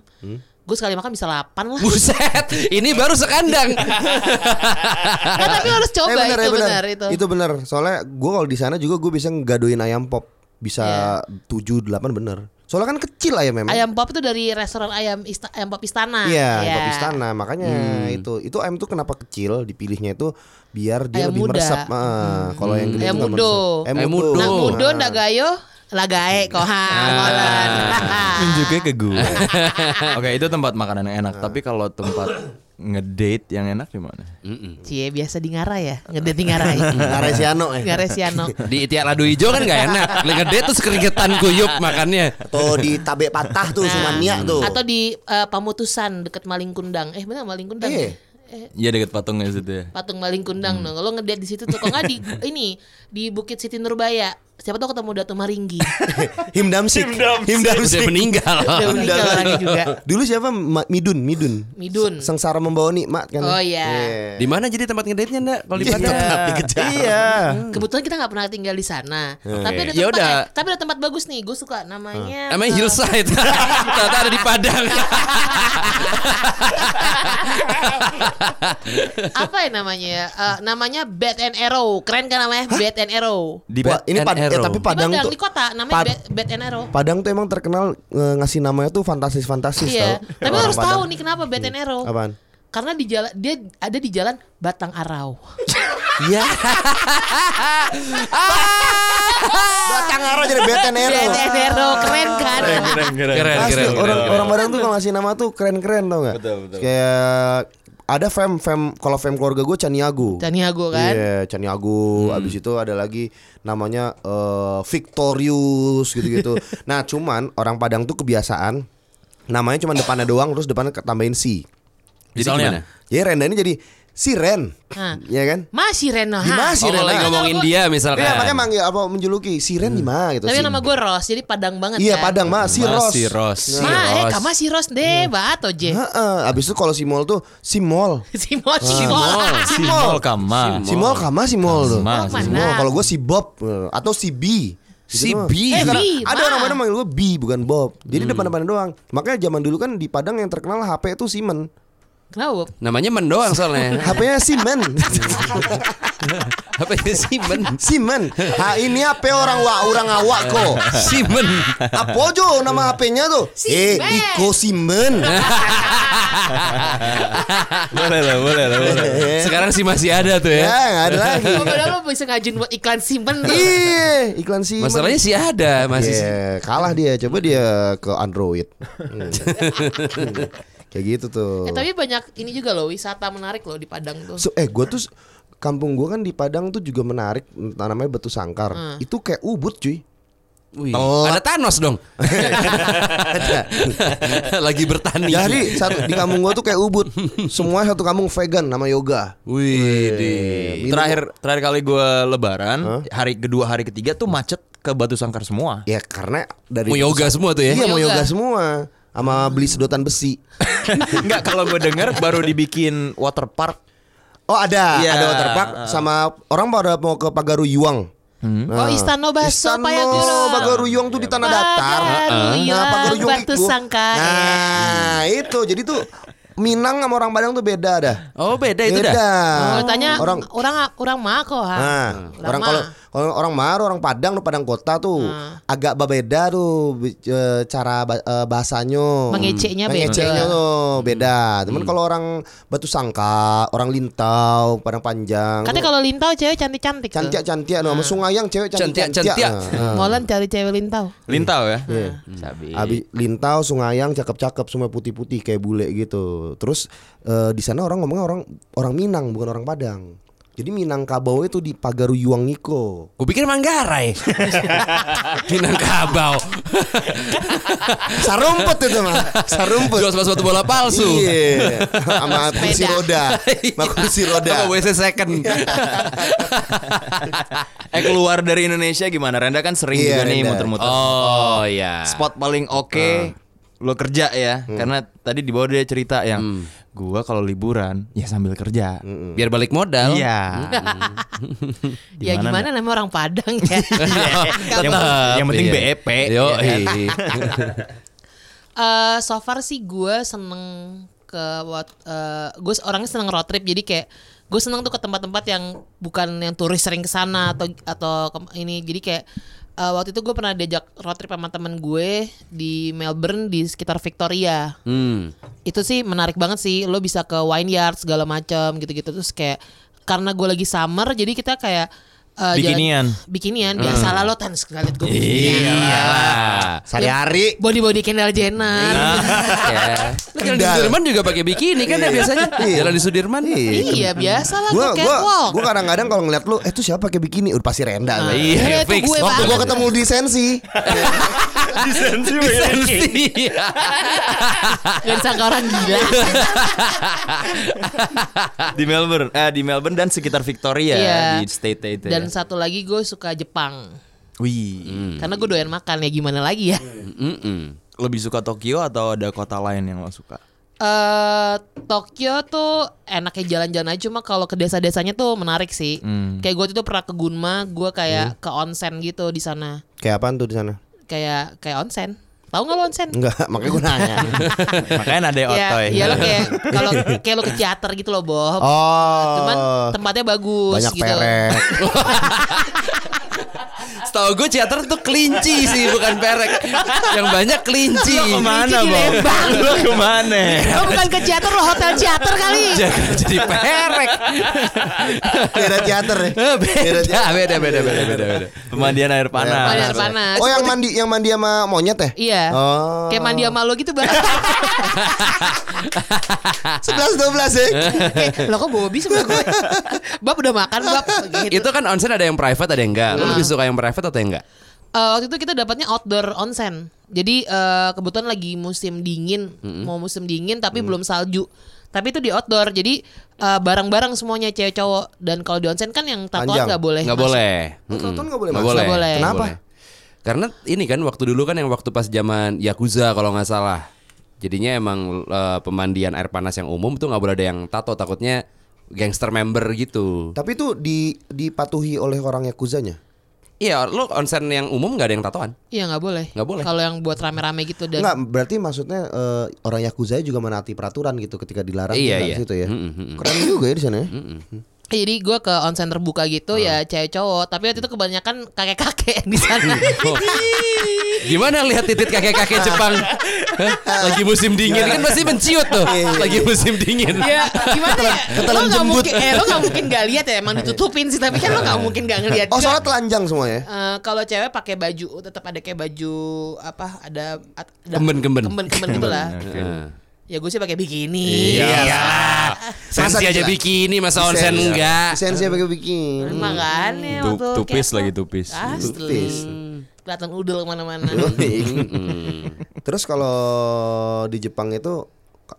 Gue sekali makan bisa 8 lah. Buset, ini baru sekandang. (laughs) Nggak, tapi harus coba Eh, bener, itu eh, bener. benar itu. Itu bener. Soalnya gue kalau di sana juga gue bisa ngegadoin ayam pop. Bisa Iya. tujuh delapan bener. Soalnya kan kecil ayam memang. Ayam pop itu dari restoran ayam ista, ayam pop istana. Iya, Iya. pop istana. Makanya itu itu ayam tuh kenapa kecil? Dipilihnya itu biar dia Ayam lebih muda. meresap. Ah, Kalau yang gede Ayam mudo. meresap. Ayam Ayam mudo. mudo. Nak mudo ndak gayo lah gae kok ha molan. Nunjuknya ke gue. (laughs) Oke, itu tempat makanan yang enak. Tapi kalau tempat ngedate yang enak di mana? Cie biasa di Ngara ya, ngedet di Ngarai. (laughs) Naresiano eh. Ngaresiano. (laughs) Di Itiak Lado Ijo kan gak enak. Legede tuh keringetan kuyup makannya. Atau di tabe patah tuh Sumania tuh. Atau di eh, Pamutusan deket Malingkundang. Eh benar Malingkundang. Eh. ya? Eh, Iya deket patungnya situ ya. patung Malingkundang no. Kalau ngedate di situ tuh kok nggak di ini di Bukit Siti Nurbaya. Siapa tahu ketemu Datu Maringgi. (laughs) Himdamsik. Udah Himdamsik. meninggal. Udah meninggal orangnya juga. Dulu siapa? Ma- Midun, Midun. Midun. Sengsara membawa nikmat kan. Oh iya. Di mana jadi tempat ngedate-nya ndak? Kalau di Padang. Tetap dikejar. Iya. Kebetulan kita nggak pernah tinggal di sana. Tapi ada Ya tempat, udah. eh, tapi ada tempat bagus nih. Gue suka namanya. Namanya eh, Hillside. (laughs) Ternyata ada di Padang. apa ya namanya? ya? Eh, namanya Bed and Arrow. Keren kan namanya? Bed and Arrow. Di Wah, ini and Eh, Arrow. tapi Di Padang tuh di kota namanya Pad- Bed and Arrow. Padang tuh emang terkenal eh, ngasih namanya tuh fantasis-fantasis Iya. tau. Tapi Orang harus Padang. tahu nih kenapa Bed and Arrow. Apaan? Karena di jalan dia ada di jalan Batang Arau. Iya. (laughs) Batang arah jadi beten Bed and Arrow keren kan? keren keren. Keren, Asli, keren, orang keren. orang Padang tuh kalau ngasih nama tuh keren-keren tau gak? Betul, betul. Kayak ada fam fam kalau fam keluarga gue Caniago. Caniago kan? Iya, Caniago. Abis itu ada lagi namanya eh, Victorious gitu-gitu. (laughs) nah, cuman orang Padang tuh kebiasaan namanya cuma depannya doang terus depannya tambahin si. Jadi Misalnya? gimana? Jadi Renda ini jadi Siren. Hah. Iya kan? Masih Reno. Gimana ha? sih, Oh, kalau lagi Rena? ngomongin dia misalkan. Iya, makanya manggil apa menjuluki Siren di mana gitu Tapi sih. nama gue Ros, jadi Padang banget Iya, kan? Padang mah si Ros. Si Ros. Si Ma, eh kama si Ros deh, bato je. Heeh, abis itu kalau si Mall tuh si Mall. (laughs) Si Mol, si Ah. Mol. Si Mol Kama. Si Mall kama si Mall tuh. Si si Mall. Mall. Kalau gue si Bob eh, atau si B. Si Gitu mah. B. Eh, B, ada orang mana manggil gue B bukan Bob. Jadi depan-depan doang. Makanya zaman dulu kan di Padang yang terkenal HP itu Simen. Kenapa? Namanya Men doang soalnya. HP-nya Simen. Apa ini Simen? Simen. Ha ini HP orang wa orang awak kok. Simen. Apa jo nama HP-nya tuh? Eh, Simen. Iko Simen. Boleh lah, boleh lah, boleh. Sekarang sih masih ada tuh ya, ya. nggak ada lagi. Padahal lo bisa ngajuin buat iklan simpen tuh. Iya, iklan Simen. Masalahnya sih ada masih. Iya, kalah dia. Coba dia ke Android. (laughs) Hmm. Kayak gitu tuh. Eh, tapi banyak ini juga loh wisata menarik loh di Padang tuh. So, eh gue tuh kampung gue kan di Padang tuh juga menarik namanya Batu Sangkar. Hmm. Itu kayak ubud cuy. Wih, Telat. ada Thanos dong. (laughs) Lagi bertani. Jadi satu di kampung gue tuh kayak ubud. Semua satu kampung vegan nama yoga. Wih. Minum- Terakhir terakhir kali gue lebaran, hari kedua hari ketiga tuh macet ke Batu Sangkar semua. Ya karena dari Mau yoga semua tuh ya. Iya mau Yoga. yoga semua. Sama beli sedotan besi. (laughs) Enggak kalau gue dengar baru dibikin water park. Oh ada, Iya. ada waterpark sama orang pada mau ke Pagaruyuang. Oh, Istana Baso Istana. Pagaruyuang tuh di tanah datar. Pagaruyuang, Nah, Pagaruyuang Batu itu. Nah, itu jadi tuh Minang sama orang Padang tuh beda dah. Oh, beda itu Beda. dah. Oh, tanya orang orang orang Mako ha. Nah, orang kalau kalau orang Mar, orang Padang, orang Padang kota tuh Nah. agak berbeda tuh eh, cara eh, bahasanya. Mengeceknya beda. Mengeceknya tuh beda. Cuman kalau orang Batu Sangka, orang Lintau, Padang Panjang. Katanya kalau Lintau cewek cantik-cantik cantik-cantik anu sama Sungayang cewek cantik-cantik. Cantik-cantik. (laughs) Molan cari cewek Lintau. Lintau ya. Iya. Sabi. Abis Lintau, Sungayang cakep-cakep semua putih-putih kayak bule gitu. Terus eh, di sana orang ngomongnya orang orang Minang bukan orang Padang. Jadi Minangkabau itu di Pagaruyuang Niko. Gue pikir Manggarai. (laughs) Minangkabau. Sarumpet itu mah. Sarumpet. Jual sepatu bola palsu. Iya. Sama kursi roda. (laughs) Sama kursi roda. Apa WC second. Eh keluar dari Indonesia gimana? Renda kan sering Iya, juga nih Renda. muter-muter. Oh, iya. Spot paling oke lo kerja ya, karena tadi di bawah dia cerita yang Hmm. gua kalau liburan ya sambil kerja. Biar balik modal. Iya. (laughs) ya gimana namanya orang Padang ya. yang, (laughs) yang penting iya. BEP. Yo, ya kan? Eh, so far sih gue seneng ke what gue orangnya seneng road trip jadi kayak gue seneng tuh ke tempat-tempat yang bukan yang turis sering ke sana atau atau ke- ini jadi kayak eh, waktu itu gue pernah diajak road trip sama temen gue di Melbourne di sekitar Victoria Hmm. itu sih menarik banget sih lo bisa ke wineyard segala macam gitu-gitu terus kayak karena gue lagi summer jadi kita kayak eh, Bikinian. jalan- bikinian biasa lah lo tan sekali gue Iya. Sehari-hari body body Kendall Jenner Ya. (laughs) Lu Jalan di Sudirman juga pakai bikini kan ya biasanya. Jalan di Sudirman. Iya biasa lah Gua gue gua catwalk. gua kadang-kadang kalau ngeliat lu, eh tuh siapa pakai bikini? Udah pasti Renda. Nah. Iya, fix. gue Waktu gua ketemu di Sensi, (laughs) Iya. Gak disangka orang gila. di Melbourne, eh di Melbourne dan sekitar Victoria Iya. di state itu. Dan ya. satu lagi gue suka Jepang. Wih, Karena gue doyan makan ya gimana lagi ya. Mm-mm. lebih suka Tokyo atau ada kota lain yang lo suka? Eh Tokyo tuh enaknya jalan-jalan aja cuma kalau ke desa-desanya tuh menarik sih. Hmm. Kayak gue tuh pernah ke Gunma, gue kayak ke onsen gitu di sana. kayak apaan tuh di sana? Kayak kayak onsen. Tahu nggak lo onsen? Enggak, makanya gua nanya. (laughs) Makanya ada Iya, otoy. iya lo kayak kalau (laughs) kayak lo ke teater gitu loh, Bob. Oh. Cuman tempatnya bagus banyak gitu. perek. (laughs) Setahu gue teater tuh kelinci sih bukan perek. Yang banyak kelinci. Ke mana, di Bang? Lo ke mana? Lo bukan ke teater lo hotel teater kali. Jangan jadi perek. Beda teater ya. Beda, beda, beda, beda, beda, beda. Pemandian air panas. Pemandian air panas. Oh yang mandi yang mandi sama monyet ya? Iya. Oh. Kayak mandi sama lo gitu bang. (laughs) Sebelas dua belas ya. Lo kok Bobby sebelah gue? (laughs) Bab udah makan bab. Gitu. Itu kan onsen ada yang private ada yang enggak. Lu lebih suka yang private atau yang enggak? Eh, waktu itu kita dapatnya outdoor onsen. Jadi eh, kebetulan lagi musim dingin, mau musim dingin tapi belum salju. Tapi itu di outdoor. Jadi eh, barang-barang semuanya cewek cowok dan kalau di onsen kan yang tatoan nggak boleh. Nggak boleh. Tonton nggak boleh Nggak masuk? boleh. Boleh. Kenapa? Karena ini kan waktu dulu kan yang waktu pas zaman Yakuza kalau nggak salah. Jadinya emang eh, pemandian air panas yang umum tuh nggak boleh ada yang tato takutnya gangster member gitu. Tapi itu di dipatuhi oleh orang yakuzanya. Iya, lo onsen yang umum nggak ada yang tatoan. Iya nggak boleh. Nggak boleh. Kalau yang buat rame-rame gitu dan Enggak, berarti maksudnya eh, orang yakuza juga menaati peraturan gitu ketika dilarang Iya, iya. situ ya. Mm-mm, mm-mm. Keren juga ya di sana ya. Jadi gue ke onsen terbuka gitu ya cewek cowok. Tapi waktu itu kebanyakan kakek-kakek di sana. (laughs) Gimana lihat titit kakek-kakek Jepang? Hah? Lagi musim dingin kan pasti menciut tuh. Lagi musim dingin. ya gimana ya? Lo nggak mungkin, eh lo nggak mungkin nggak lihat ya. Emang ditutupin sih. Tapi kan lo nggak mungkin nggak ngelihat. Oh, soalnya telanjang semua ya. Eh, kalau cewek pakai baju tetap ada kayak baju apa ada, ada Kemben-kemben. kemben-kemben gitu lah. Heeh. Ya gue sih pakai bikini. Iya. Sensi aja bikini masa onsen enggak. Sensi pakai bikini. Makanya Tu- waktu tupis lagi tupis. Asli. Tupis. Kelihatan udel ke mana-mana. (laughs) Terus kalau di Jepang itu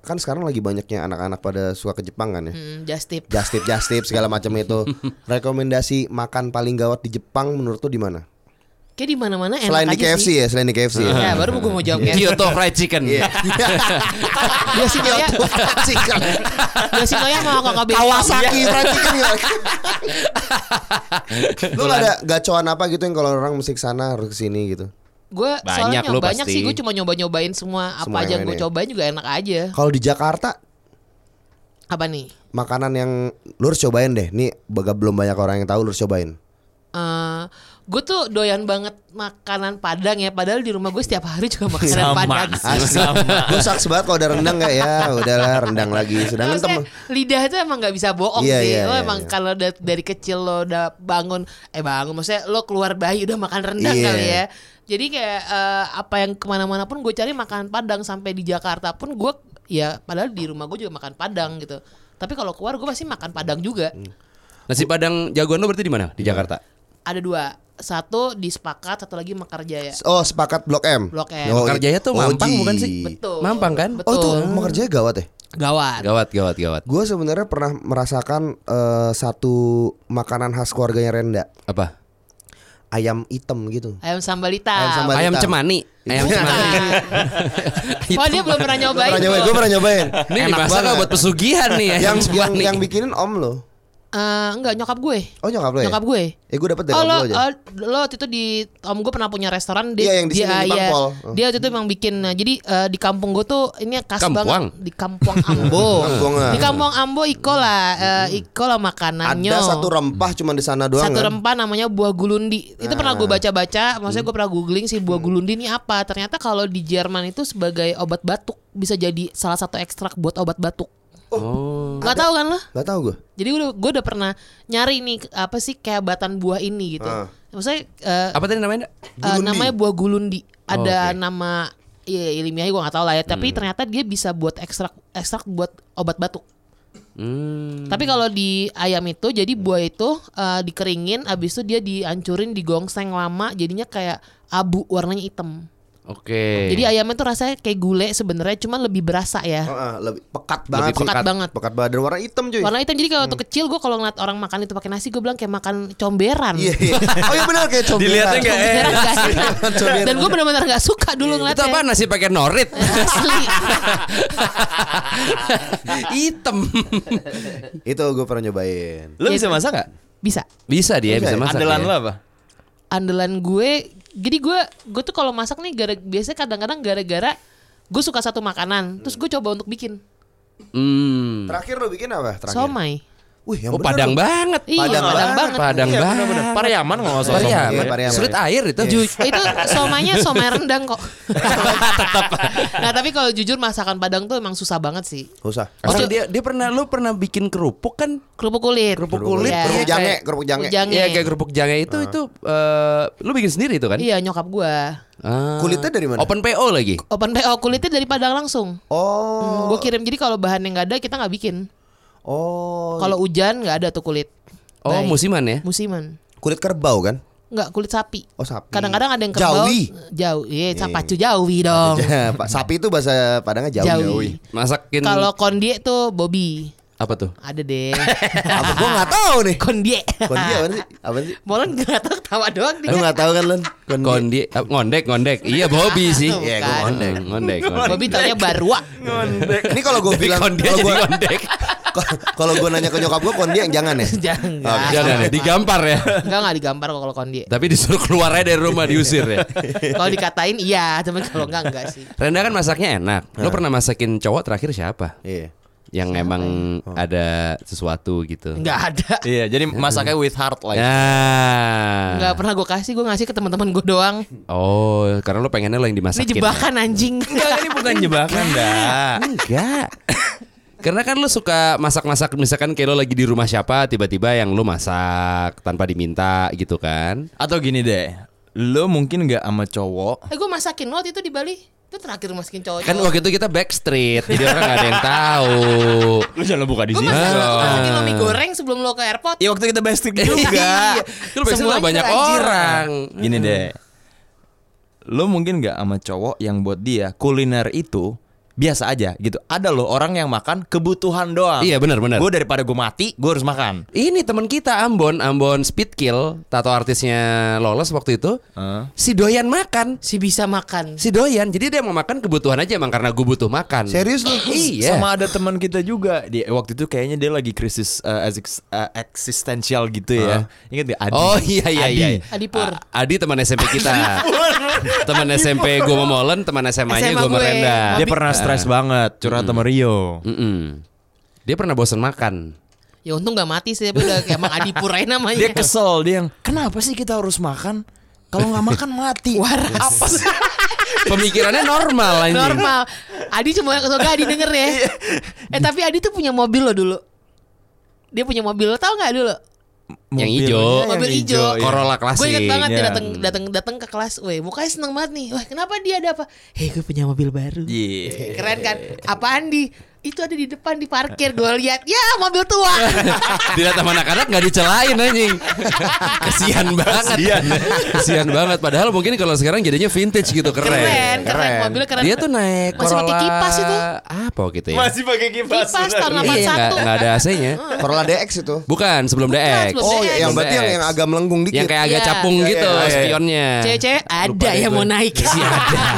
kan sekarang lagi banyaknya anak-anak pada suka ke Jepang kan ya. Hmm, just tip. Just tip, just tip segala macam itu. (laughs) Rekomendasi makan paling gawat di Jepang menurut tuh di mana? Kayak di mana-mana enak Selain di aja KFC sih. ya, selain di KFC ya. Ya baru gue mau jawab KFC. Kyoto Fried Chicken. Yoshinoya, Chicken. Yoshinoya mau kakak beli. Kawasaki fried chicken ya. Lu ada gacoan apa gitu yang kalau orang mesti ke sana harus ke sini gitu. Gue Banyak soalnya lu banyak pasti. sih gue cuma nyoba-nyobain semua apa Semua aja yang gue ini ya. cobain juga enak aja. Kalau di Jakarta Apa nih? makanan yang lu harus cobain deh. Nih baga belum banyak orang yang tahu lu harus cobain. Eh, gue tuh doyan banget makanan Padang ya. Padahal di rumah gue setiap hari juga makanan Padang. Asli. Gue saks banget kalau ada rendang gak ya Udahlah rendang lagi Sedangkan temen lidah itu emang nggak bisa bohong Iya, sih. iya, lo iya, emang iya. kalau da- dari kecil lo udah bangun, eh bangun, maksudnya lo keluar bayi udah makan rendang Iya. kali ya. Jadi kayak eh, apa yang ke mana-mana pun gue cari makanan Padang sampai di Jakarta pun gue ya padahal di rumah gue juga makan Padang gitu. Tapi kalau keluar gue pasti makan Padang juga. Hmm. Nasi Padang jagoan lo berarti di mana? Di Jakarta. Ada dua, satu di Sepakat, satu lagi Mekarjaya. Oh sepakat Blok M Blok M. Oh, Mekarjaya tuh Mampang Oji. bukan sih? Betul. Mampang kan? Betul. Oh tuh Mekarjaya gawat ya Gawat. Gawat, gawat, gawat. Gue sebenarnya pernah merasakan eh, satu makanan khas keluarganya Renda Apa? ayam hitam gitu. Ayam sambal hitam. Ayam sambal Ayam cemani. Ayam cemani. Oh (laughs) dia belum pernah nyobain. Pernah nyobain, tuh. gue pernah nyobain. Ini Enak dimasak banget. buat pesugihan nih ayam yang yang cemani. yang bikinin om lo. Eh, enggak nyokap gue. Oh nyokap lo ya? Nyokap gue. Eh gue dapet dari Oh lo, lo aja. oh, lo waktu itu di om gue pernah punya restoran dia, Iya, yang di dia, sini, di iya. Dia waktu itu emang bikin nah, jadi eh, di kampung gue tuh ini khas Kampuang? banget di kampung Ambo (laughs) Kampung, ah. di kampung Ambo Iko lah eh, Iko lah makanannya Ada satu rempah cuma di sana doang satu kan? rempah namanya buah gulundi itu pernah gue baca-baca maksudnya gue pernah googling sih buah gulundi ini apa ternyata kalau di Jerman itu sebagai obat batuk bisa jadi salah satu ekstrak buat obat batuk Oh. nggak tahu kan lo Gak tau gue. jadi gue udah, gue udah pernah nyari nih apa sih kehebatan buah ini gitu. Ah. Maksudnya eh, Apa tadi namanya? eh, namanya buah gulundi. Ada oke. nama ya, ilmiahnya gue nggak tahu lah ya. Tapi ternyata dia bisa buat ekstrak ekstrak buat obat batuk. Hmm. Tapi kalau di ayam itu jadi buah itu eh, dikeringin, abis itu dia dihancurin, digongseng lama, jadinya kayak abu warnanya hitam. Oke. Jadi ayamnya tuh rasanya kayak gulai sebenarnya, cuman lebih berasa ya. Heeh, lebih pekat banget. pekat sih. banget. Pekat banget dan warna hitam cuy. Warna hitam jadi kalau waktu kecil gue kalau ngeliat orang makan itu pakai nasi gue bilang kayak makan comberan. Iya, iya. Oh iya benar kayak comberan. Dilihatnya nggak Comberan (laughs) gak enak. Comberan. Dan gue benar-benar gak suka dulu itu ngeliatnya. apa nasi pakai norit? Asli. (laughs) Hitam. Itu gue pernah nyobain. Lu bisa masak gak? Bisa. Bisa dia Bisa bisa ya? masak. Andalan ya. lu apa? Andalan gue, jadi gue gue tuh kalau masak nih gara biasanya kadang-kadang gara-gara gue suka satu makanan, terus gue coba untuk bikin Hmm. Terakhir lo bikin apa? Terakhir. somai. Wih, yang Oh bener padang lo. banget. Iya, Padang padang, banget. banget. Padang Iya, banget. bener-bener. Pariaman kalau nggak salah. Pariaman. Iya, Pariaman. Sulit air itu. (laughs) itu somainya somai rendang kok. (laughs) nah tapi kalau jujur masakan Padang tuh emang susah banget sih. Gak usah. Orang dia dia pernah lu pernah bikin kerupuk kan? Kerupuk kulit. Kerupuk kulit. Iya. Kerupuk Iya, jange, kerupuk jange. Iya kayak kerupuk jange itu itu eh, lu bikin sendiri itu kan? Iya nyokap gue. Ah. Kulitnya dari mana? Open PO lagi. Open PO kulitnya dari Padang langsung. Oh. gue kirim jadi kalau bahannya nggak ada kita nggak bikin. Oh. Kalau hujan nggak ada tuh kulit. Oh Baik. musiman ya? Musiman. kulit kerbau kan? Nggak kulit sapi. Oh sapi. Kadang-kadang ada yang kerbau. Jawi. Jauh. Iya, yeah, pacu jawi dong. (laughs) Ya, Pak sapi itu bahasa Padangnya jauh. Jawi. Masakin Kalau kondie tuh Bobby. apa tuh? Ada deh. (laughs) Apa gua enggak tahu nih. kondie. Kondi apa sih? Apa sih? Molen nggak tahu ketawa doang Lu dia. enggak tahu kan, Len? Kondi. Kondi eh, ngondek ngondek. Iya Bobby sih. Iya, gua ngondek. Ngondek. ngondek. Bobby taunya barua. Ini kalau gua bilang Kondi kalau jadi gua ngondek. (laughs) kalau gua nanya ke nyokap gua kondi yang jangan ya. (laughs) Jangan. Jangan ya, digampar ya. Enggak enggak digampar kok kalau kondie. Tapi disuruh keluar aja dari rumah diusir ya. Kalau dikatain iya, tapi kalau enggak enggak sih. Renda kan masaknya enak. Lo pernah masakin cowok terakhir siapa? Iya. Yang emang ada sesuatu gitu. Enggak ada. Iya, jadi masaknya with heart like. Ya. Enggak pernah gue kasih, gue ngasih ke teman-teman gue doang. Oh, karena lo pengennya lo yang Ini dimasakin. jebakan anjing. Enggak, ini bukan jebakan, dah. Enggak. (laughs) Karena kan lo suka masak-masak misalkan kayak lo lagi di rumah siapa tiba-tiba yang lo masak tanpa diminta gitu kan. Atau gini deh, lo mungkin nggak sama cowok Eh gue masakin lo waktu itu di Bali. Itu terakhir masakin cowok. Kan waktu itu kita backstreet jadi orang gak ada yang tahu. Lu jangan buka di Gue sini. masakin, dong. masakin lo mie goreng sebelum lo ke airport. Ya waktu kita backstreet juga. Lo backstreet banyak orang. Gini deh. Lo mungkin nggak sama cowok yang buat dia kuliner itu biasa aja gitu. Ada loh orang yang makan kebutuhan doang. Iya, benar, benar. Gue daripada gue mati, gue harus makan. Ini teman kita Ambon, Ambon Speed Kill, tato artisnya lolos waktu itu. Hah? Si doyan makan. Si bisa makan. Si doyan, jadi dia mau makan kebutuhan aja emang karena gue butuh makan. Serius lu? Iya. Sama ada teman kita juga. Dia waktu itu kayaknya dia lagi krisis uh, uh, eksistensial gitu ya. Ingat gak Adi? Oh iya iya Adi. iya. Adipur. A- Adi teman SMP kita. teman SMP gue sama Molen, teman SMA-nya SMA gue sama gue. Renda. Dia pernah stres banget curhat sama Rio. Mm-mm. Dia pernah bosan makan. Ya untung gak mati sih, tapi udah kayak emang Adipur aja namanya. Dia kesel dia yang kenapa sih kita harus makan? Kalau nggak makan mati. (laughs) Waras. Apa (laughs) sih? Pemikirannya normal anjing. Normal. Adi cuma semoga Adi denger ya. (laughs) eh tapi Adi tuh punya mobil loh dulu. Dia punya mobil lo tau nggak dulu? Yang Mobilnya hijau. yang mobil hijau. iya. Corolla klasik. Gue inget banget dia Iya. datang datang datang ke kelas. Weh, mukanya seneng banget nih. Wah, kenapa dia ada apa? Hei, gue punya mobil baru. Iya. Keren kan? Apaan di? Itu ada di depan di parkir gue lihat ya mobil tua (laughs) Dilihat sama anak-anak nggak dicelain anjing. Kesian banget. Kesian banget. Padahal mungkin kalau sekarang jadinya vintage gitu keren. keren keren keren. mobilnya keren Dia tuh naik Masih pakai Corolla kipas itu. Apa waktu itu ya? Masih pakai kipas. kipas tahun Iya, nggak 81 nggak ada AC-nya. Corolla DX itu. Bukan, sebelum DX. sebelum Oh, DX. yang berarti yang, yang agak melengkung dikit. Yang kayak agak Iya. capung Iya, gitu iya, iya. spionnya. cewek-cewek ada yang mau naik Si ada. (laughs)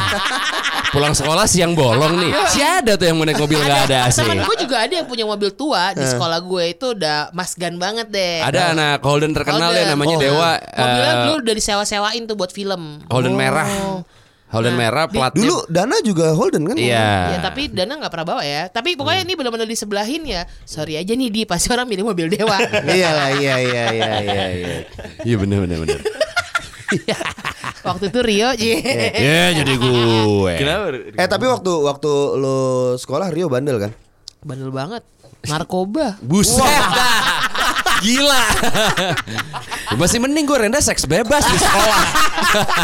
Pulang sekolah siang bolong nih. Si ada tuh yang mau naik mobil nggak ada AC. temen gue juga ada yang punya mobil tua di sekolah gue itu udah masgan banget deh Ada anak Holden terkenal ya Holden. namanya Oh. Dewa. mobilnya eh, dulu udah disewa-sewain tuh buat film Holden merah. Holden merah platnya. Dulu Dana juga Holden kan? Iya. Ya tapi Dana nggak pernah bawa ya. Tapi pokoknya ini benar-benar disebelahin ya. Sorry aja nih di pasti orang milih mobil dewa. (laughs) iya lah, iya iya iya iya iya. Iya benar benar benar. (laughs) Waktu itu Rio. (laughs) Ya jadi gue. Kenapa? Eh tapi waktu waktu lo sekolah Rio bandel kan? Bandel banget. Narkoba. Buset. (laughs) Gila. Masih mending gue renda seks bebas di sekolah.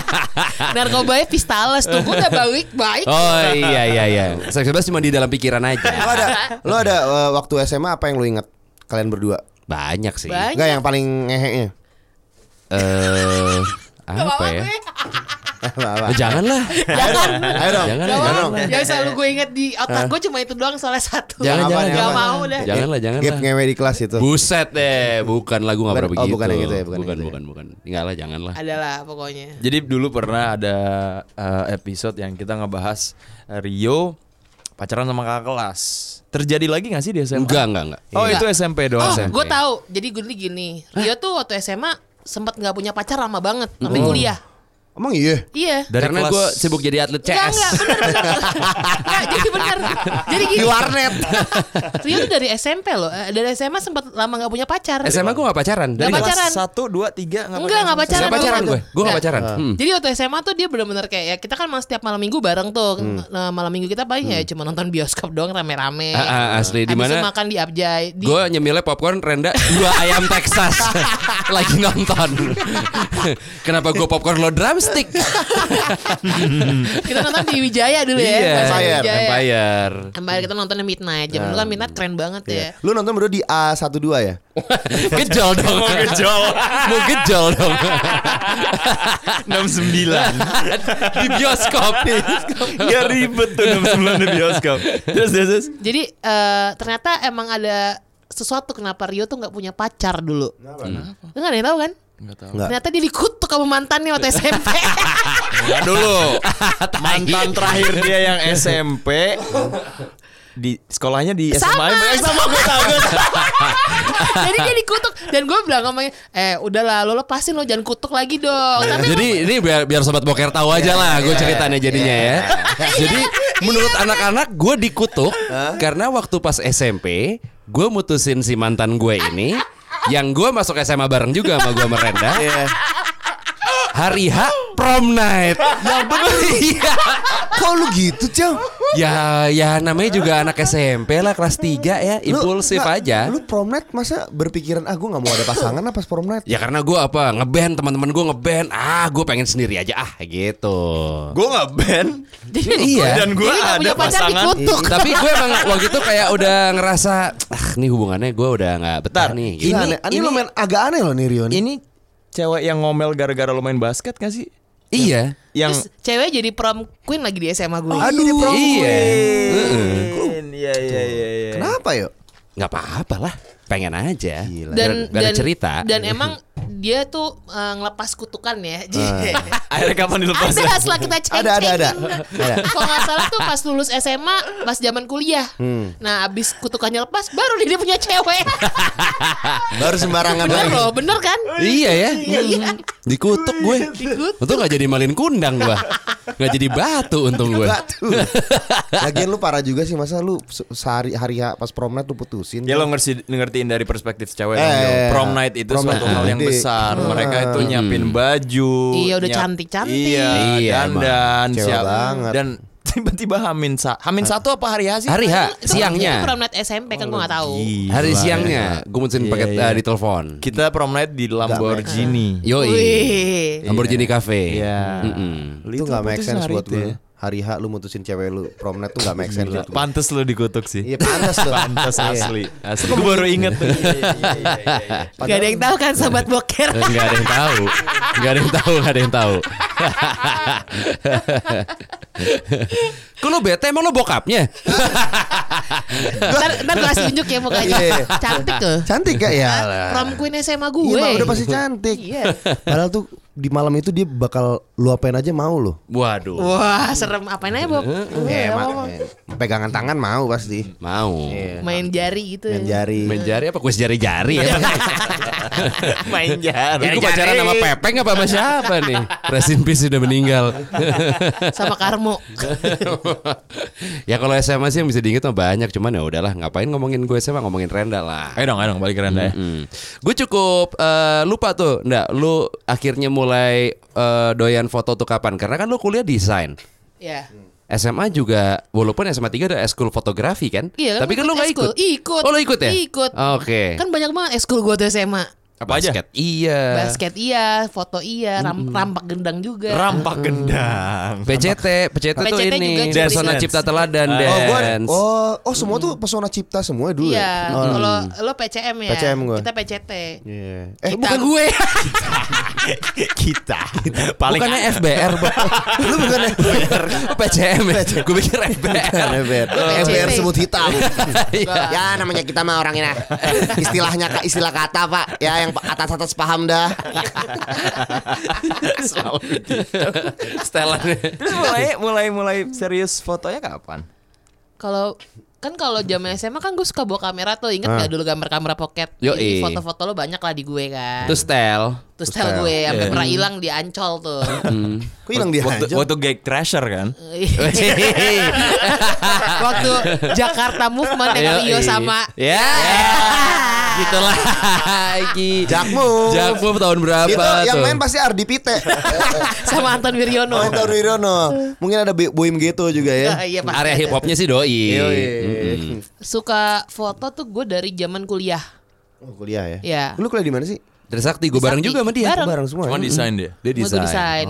(laughs) Narkobanya Pistales tuh. Gue udah baik baik. Oh iya iya iya. Seks bebas cuma di dalam pikiran Lo aja. ada lo ada eh, waktu SMA apa yang lo ingat kalian berdua? Banyak sih. Banyak. Enggak yang paling ngeheknya. Eh Gak apa ya? gue. Apa-apa. Eh, janganlah. Jangan. Ayo dong. Jangan, Gak jangan. mau. Yang selalu gue inget di otak gue cuma itu doang soalnya satu. Jangan, jangan? Gak jangan. mau udah. Janganlah, janganlah. Gap ngewe di kelas itu. Buset deh, bukan lagu nggak Bukan- pernah oh, begitu. bukan yang itu ya, bukan bukan, yang itu ya. bukan, bukan. Enggak lah, janganlah. Adalah pokoknya. Jadi dulu pernah ada eh, episode yang kita ngebahas eh, Rio pacaran sama kakak kelas. Terjadi lagi gak sih di SMA? Enggak, enggak, enggak. Oh Enggak. itu SMP doang. Oh, SMP. gue tahu. Jadi gue gini. Rio tuh waktu SMA sempat nggak punya pacar lama banget sampai kuliah. Emang iya? Iya. Dari Karena kelas- gue sibuk jadi atlet Enggak, CS. enggak, bener, bener. Enggak, jadi bener. Jadi gini. Di warnet. (laughs) Rio tuh dari SMP loh. Eh, Dari SMA sempat lama gak punya pacar. SMA gue gak pacaran. Nggak Dari pacaran. Kelas satu, dua, tiga nggak Enggak, nggak pacaran. Gak pacaran gue. Gue gak Enggak. pacaran. Hmm. Jadi waktu SMA tuh dia bener-bener kayak ya kita kan setiap malam minggu bareng tuh. Nah, malam minggu kita paling ya cuma nonton bioskop doang rame-rame. Ah, ah, asli. Di mana? makan di Abjay. Di, Gue nyemilnya popcorn renda dua ayam Texas (laughs) (laughs) lagi nonton. Kenapa gue popcorn lo drumstick? (laughs) kita nonton di Wijaya dulu ya. Iya, di Empire, Wijaya. Empire. Empire kita nontonnya Midnight. Zaman dulu kan Midnight keren banget ya. Lu nonton berdua di A12 ya? (laughs) Gejol dong. Mau gejol. (laughs) Mau gejol dong. 69 Di bioskop. Ya ribet tuh 69 di bioskop Terus terus, terus. Jadi eh, ternyata emang ada sesuatu kenapa Rio tuh nggak punya pacar dulu. Kenapa? Lu nggak ada yang tahu kan? Enggak. Ternyata dia dikutuk sama mantannya waktu SMP. (laughs) Nah, dulu (laughs) Mantan terakhir dia yang (laughs) SMP di sekolahnya di SMA Sama. Eh, sama gue tahu gue tahu. Jadi dia dikutuk dan gue bilang sama eh udahlah lo lepasin lo jangan kutuk lagi dong. Tapi Jadi ini biar biar sobat boker tahu aja lah gue ceritanya jadinya ya. Jadi menurut anak-anak gue dikutuk karena waktu pas SMP gue mutusin si mantan gue ini yang gue masuk SMA bareng juga sama gue merenda. Hari H prom night. (laughs) Ya bener. Iya. Kok lu gitu, Cang? Ya ya namanya juga anak SMP lah kelas 3 ya, impulsif nggak, aja. Lu prom night masa berpikiran ah gue gak mau ada pasangan apa prom night? Ya karena gue apa ngeband teman-teman gue ngeband ah gue pengen sendiri aja ah gitu. Gue nggak band iya. dan gue jadi nggak ada pasangan. dikutuk. Tapi gue emang waktu itu kayak udah ngerasa ah nih hubungannya gue udah nggak betah Bentar, nih. Ini, Gitu. aneh, ini, lumayan agak aneh loh nih Rio nih. Ini cewek yang ngomel gara-gara lo main basket gak sih? Iya. Yang Terus cewek jadi prom queen lagi di SMA gue. Aduh, iya. Iya iya iya iya. Kenapa yuk? Nggak apa-apa lah. Pengen aja. Gila. dan ada dan cerita. dan (laughs) emang dia tuh eh, ngelepas kutukan ya. (laughs) Akhirnya kapan dilepas? ada setelah kita cek Ada, ada, ada. Ada. Kalau nggak salah tuh pas lulus SMA, pas zaman kuliah. Hmm. Nah, abis kutukannya lepas, baru dia punya cewek. (laughs) Baru sembarangan bener lagi. loh, bener kan? Iya ya. Iya. Dikutuk gue. Dikutuk. Untung gak jadi malin kundang gue. Gak jadi batu untung gue. Batu. (laughs) Lagian lu parah juga sih masa lu se- sehari hari pas prom night lu putusin. Ya lo ngerti ngertiin dari perspektif cewek Eh, dong, Yo. Prom night itu prom suatu night hal yang gede. besar. Mereka itu Hmm. nyiapin baju. Iya, udah nyiap- cantik-cantik. Iya, Iya, dandan, Cewek siap. banget. Dan tiba-tiba Hamin sa Hamin satu apa hari H sih? Hari H Itu siangnya. prom night SMP kan gue gak tahu. Gila. Hari siangnya gue mutusin Iya, pakai iya. eh, di telepon. Kita prom night di Lamborghini. Yoi. Wih. Lamborghini Cafe. Iya. Mm-mm. itu nggak make sense buat gue. Hari H lu mutusin cewek lu prom night tuh gak make sense gua. Pantes lu dikutuk sih. Iya pantas tuh. Pantes Iya. asli. Asli. Gue baru inget tuh. Gak ada yang tahu kan sobat boker. Enggak ada yang tahu. Enggak ada yang tahu, enggak ada yang tahu. Kok lu bete emang lu bokapnya? ntar, ntar gue kasih unjuk ya mukanya. Iya. Cantik tuh. Cantik gak ya? Prom queen SMA gue. Iya, udah pasti cantik. Iya. Padahal tuh di malam itu dia bakal lu apain aja mau loh. Waduh. Wah serem apain aja Bob Eh, mak, eh, pegangan tangan mau pasti. Mau. Main jari gitu Main jari. Main jari apa? Kuis jari-jari ya? (laughs) Main jari. Gue pacaran sama Pepeng apa sama siapa nih? Rest in peace sudah meninggal. (laughs) Sama Karmo (laughs) ya kalau SMA sih yang bisa diinget mah banyak, cuman ya udahlah ngapain ngomongin gue SMA ngomongin Renda lah. Ayo dong, ayo dong balik ke Renda ya. Gue cukup eh, lupa tuh, ndak lu akhirnya mulai eh, doyan foto tuh kapan? Karena kan lu kuliah desain. Ya SMA juga walaupun SMA 3 ada eskul fotografi kan? Iya Tapi kan lu gak ikut. Ikut Oh lu ikut ya? Ikut Oke. Kan banyak banget eskul gue tuh SMA Apa aja? Basket Iya. Basket iya Foto iya ram- Rampak gendang juga Rampak gendang. PCT, PCT, tuh PCT ini juga curi Pesona dance. Cipta Teladan Oh, gua, dance. oh, oh semua tuh pesona cipta semua dulu Iya ya. Oh. Kalau lo PCM ya PCM gua. Kita PCT Iya. Eh, Kita gue (laughs) Kita. Paling Bukannya FBR, Bang. (laughs) lu bukan (laughs) ya? PCM ya? Gue pikir FBR. FBR. PCT. FBR sebut hitam. Iya. ya namanya kita mah orang ini. Istilahnya istilah kata, Pak. Ya yang atas-atas paham dah. (laughs) Setelannya. Terus mulai mulai mulai serius fotonya kapan? Kalau kan kalau zaman SMA kan gue suka bawa kamera tuh inget Ah. gak dulu gambar kamera pocket. Jadi foto-foto lo banyak lah di gue kan Itu style. Terus style style. gue sampai Iya. pernah hilang di Ancol tuh Kok hilang dia Waktu, aja? waktu gag kan? (laughs) Waktu Jakarta Movement yang Rio sama Ya. (laughs) Gitu lagi. Jakmu. Jakmu tahun berapa Itu yang tuh? main pasti Ardi Pite. (laughs) sama Anton Wiryono. Oh, Anton Wirono. Mungkin ada Boim Geto juga ya. Iya pasti Area ada. hip hopnya sih doi. Mm-mm. Suka foto tuh gue dari zaman kuliah. Oh, kuliah ya. Iya. Lu kuliah di mana sih? Trisakti gue bareng juga sama dia. Bareng. Bareng semua. Cuma ya? desain dia. Dia Gue desain. desain.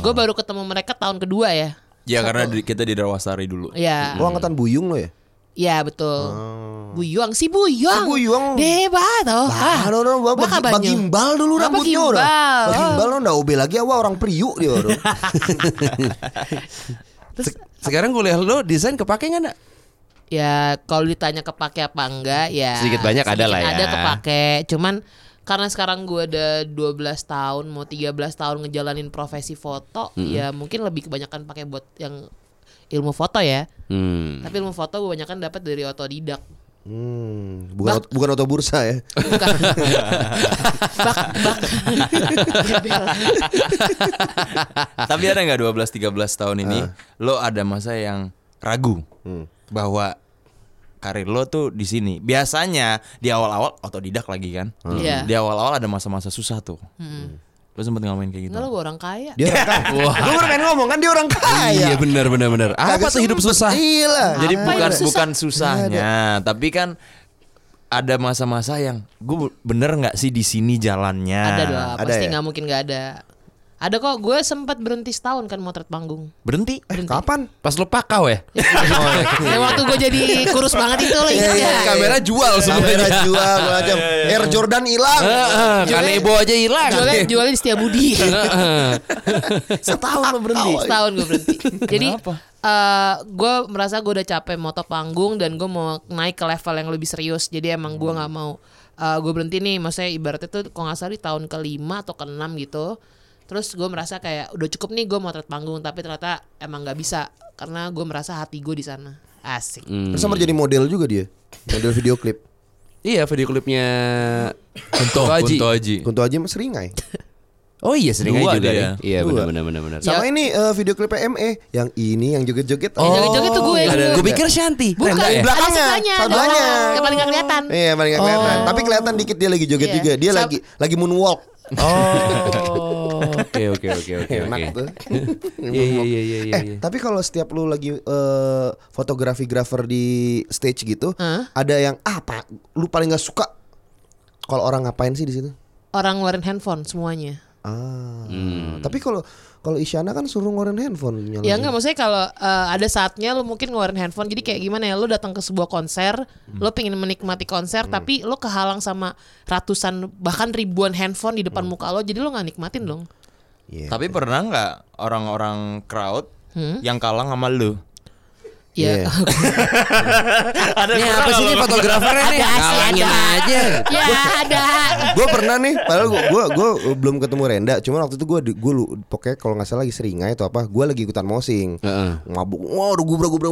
Gue baru ketemu mereka tahun kedua ya. Ya karena di- kita di Darwasari dulu. Iya. Oh, angkatan Buyung lo ya? Iya betul. Buyong si Buyong. Si Buyong. Debat oh. Ah, no, no, gua Baka bagi, banyu. bagimbal dulu Ah, rambutnya bagimbal. udah. Bagimbal lo ndak OB lagi awal orang priuk dia udah. (laughs) Terus Sekarang kuliah lo desain kepake nggak nak? ya kalau ditanya kepake apa enggak ya Sedikit banyak ada lah ya. Ada kepake. Cuman karena sekarang gue ada 12 tahun mau 13 tahun ngejalanin profesi foto, ya mungkin lebih kebanyakan pakai buat yang ilmu foto ya. Hmm. Tapi ilmu foto gue kebanyakan dapat dari otodidak. Hmm, bukan bukan oto bursa ya. Bukan. (laughs) bak bak. Tapi ada nggak 12 13 tahun ini lo ada masa yang ragu bahwa karir lo tuh di sini. Biasanya di awal-awal otodidak lagi kan. Iya. Di awal-awal ada masa-masa susah tuh. Lo sempet ngalamin kayak gitu. Enggak lo gue orang kaya. Dia orang kaya. Gue baru pengen ngomong kan dia orang kaya. Iya benar benar benar. Apa Kagak tuh hidup susah? Iya lah. Jadi Apa bukan susah? bukan susahnya, tapi kan ada masa-masa yang gue bener nggak sih di sini jalannya. Ada ada pasti ya? nggak mungkin nggak ada. Ada kok, gue sempat berhenti setahun kan motret panggung. Berhenti. Eh, kapan? Pas lo pakau ya? (laughs) Yang waktu gue jadi kurus banget itu lo ingat Iya, ya? iya, Kamera jual Kamera semuanya. jual macam Air Jordan hilang. Heeh, Kanebo aja hilang. Jualnya, jualnya di Setiabudi. (laughs) Setahun lo berhenti. setahun gue berhenti. Jadi eh gue merasa gue udah capek moto panggung dan gue mau naik ke level yang lebih serius. Jadi emang gue nggak mau eh gue berhenti nih. Maksudnya ibaratnya tuh kalau nggak salah di tahun kelima atau keenam gitu. Terus gue merasa kayak udah cukup nih gue motret panggung tapi ternyata emang nggak bisa karena gue merasa hati gue di sana. Asik. Terus sama jadi model juga dia. Model video klip. Iya video klipnya Kunto, Haji. Kunto Haji. Kunto aja mas seringai. (laughs) Oh iya sering Dua aja juga dia. ya. Iya benar benar benar benar. Sama ini eh, video klipnya ME yang ini yang joget-joget. Yang joget-joget tuh gue. ada- Gue pikir Shanti. Bukan, ya? ada belakangnya, sebelahnya, yang paling gak kelihatan. Iya paling gak kelihatan. Tapi kelihatan dikit dia lagi joget Iya. juga. Dia lagi lagi moonwalk. Oh, (laughs) oke oke oke oke Enak tuh. Iya (laughs) iya iya iya iya. Eh, tapi kalau setiap lu lagi eh, fotografi-grafer di stage gitu, Hah? ada yang ah pak, lu paling gak suka kalau orang ngapain sih di situ? Orang ngeluarin handphone semuanya. Ah. Hmm. Tapi kalau kalau Isyana kan suruh ngeluarin handphone nyalain. Ya enggak maksudnya kalau eh, ada saatnya lu mungkin ngeluarin handphone jadi kayak gimana ya lu datang ke sebuah konser, lu pengen menikmati konser tapi lu kehalang sama ratusan bahkan ribuan handphone di depan muka lo jadi lu nggak nikmatin dong. Iya. Tapi pernah nggak orang-orang crowd Hmm? yang kalah sama lu? Ya. Iya. (laughs) Ini apa sih ini fotografernya nih? Ada sih, ada. aja. ya ada. gue pernah nih, padahal gue gua, gua belum ketemu Renda, cuman waktu itu gue gue lu pokoknya kalau nggak salah lagi seringai atau apa, gue lagi ikutan mosing, Heeh. mabuk, wah udah gubrak gubrak,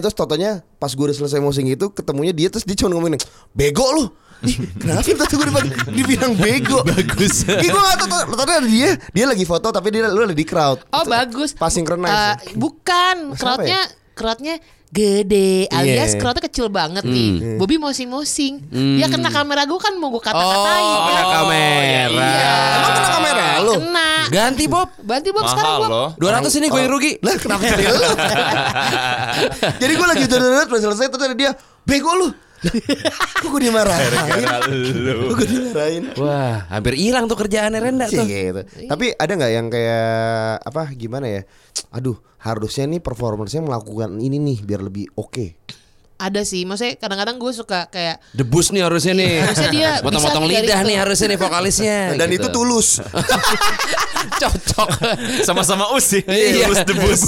terus totonya pas gue udah selesai mosing itu ketemunya dia terus dia cuma ngomongin, bego lu. Ih, Kenapa tadi gue dibilang, dibilang bego Bagus Ih gue gak tau Tadi ada dia Dia lagi foto Tapi dia lu lagi di crowd Oh bagus. Pas synchronize Eh, bukan, Siapa crowdnya crowdnya gede alias Iya. crowdnya kecil banget nih. Bobby mosing-mosing. Ya kena kamera gue kan mau gue kata-katain. Oh, kena kamera. Emang kena kamera lu? Kena. Ganti Bob. Bantu Bob sekarang Mahal Bob. loh. 200 ini gue yang rugi. Lah kenapa jadi lu? (laughs) Jadi gue lagi pas selesai terus ada dia Bego lu Kok gue dimarahin Kok gue dimarahin Wah, hampir hilang tuh kerjaannya Renda Sih tuh. gitu. Tapi ada nggak yang kayak apa gimana ya? Aduh, harusnya nih performance-nya melakukan ini nih biar lebih oke. Ada sih, maksudnya kadang-kadang gue suka kayak Debus nih harusnya nih. Harusnya dia dari lidah itu. nih harusnya nih vokalisnya. Dan gitu. itu tulus. (laughs) cocok. Sama-sama us sih. Iya. Us debus.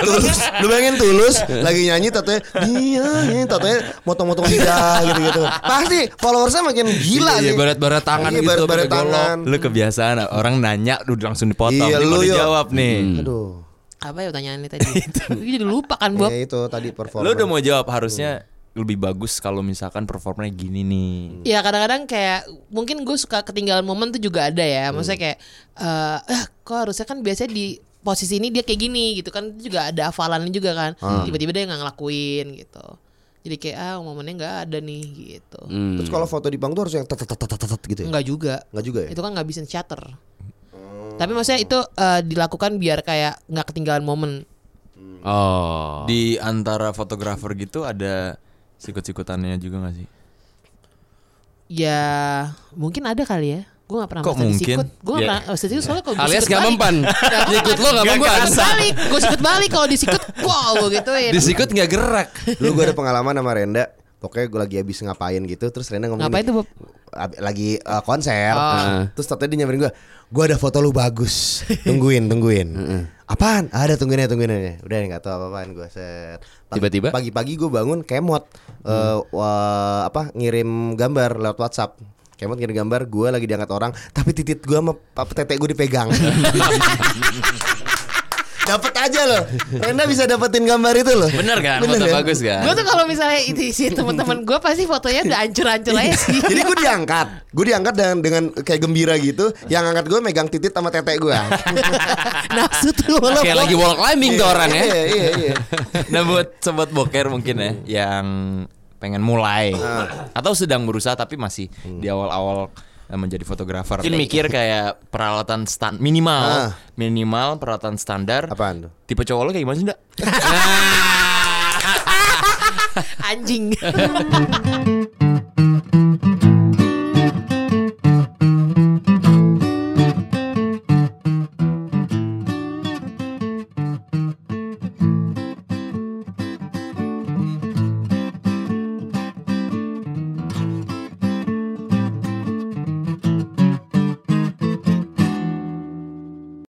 tulus. Lu bayangin tulus lagi nyanyi tatonya dia ini tatonya motong-motong lidah gitu-gitu. Pasti followersnya makin gila Iya, sih. baret-baret tangan Iya, gitu, golok. tangan. Lu kebiasaan orang nanya udah langsung dipotong. Iya, lu yuk. dijawab nih. Aduh. Apa ya pertanyaannya tadi? (laughs) Gue jadi lupa kan Bob. Ya itu tadi performance. Lu udah mau jawab harusnya lebih bagus kalau misalkan performanya gini nih. Ya kadang-kadang kayak mungkin gue suka ketinggalan momen tuh juga ada ya. Maksudnya kayak eh eh, kok harusnya kan biasanya di posisi ini dia kayak gini gitu kan itu juga ada hafalannya juga kan. Tiba-tiba dia nggak ngelakuin gitu. Jadi kayak ah momennya nggak ada nih gitu. Terus kalau foto di panggung tuh harus yang tet tet tet gitu ya? Enggak juga. Enggak juga ya? Itu kan nggak bisa shutter. Tapi maksudnya itu eh, dilakukan biar kayak nggak ketinggalan momen. Oh. Di antara fotografer gitu ada sikut-sikutannya juga gak sih? Ya mungkin ada kali ya. Gue gak pernah Kok mungkin? disikut. Gue gak Ya. pernah master disikut soalnya kalau gue Alias sikut gak mempan. (laughs) Nyikut lo gak Gue mempan. sikut balik, gue sikut balik kalau disikut, wow gue gituin. Disikut gak gerak. Dulu gue ada pengalaman sama Renda Pokoknya gue lagi habis ngapain gitu Terus Renda ngomong Ngapain tuh, Bob? Lagi eh, konser. Oh. Terus tadi dia nyamperin gue Gue ada foto lu bagus. (laughs) Tungguin, tungguin. Apaan? Ada tungguin aja, tungguin aja. Udah gak tau apa-apaan gue set. Tiba-tiba? Pagi-pagi gue bangun kemot. Eh, wah, Apa Ngirim gambar lewat Whatsapp. Kemot ngirim gambar Gue lagi diangkat orang Tapi titit gue sama apa, tetek gue dipegang (laughs) Dapat aja loh Renda bisa dapetin gambar itu loh Bener kan? Bener Foto kan? bagus kan? Gue tuh kalau misalnya itu isi teman-teman gue pasti fotonya udah hancur-hancur aja sih. (laughs) Jadi gue diangkat, gue diangkat dengan dengan kayak gembira gitu. Yang angkat gue megang titit sama tetek gue. (laughs) Nafsu tuh lo. Kayak lagi wall climbing tuh orang ya. Iya iya iya. (laughs) Nah buat sobat boker mungkin ya yang pengen mulai atau sedang berusaha tapi masih di awal-awal menjadi fotografer. Mungkin mikir kayak peralatan stand minimal, Ah. minimal peralatan standar. Apaan tuh? Tipe cowok lo kayak gimana sih, Ndak? (laughs) Anjing. (laughs)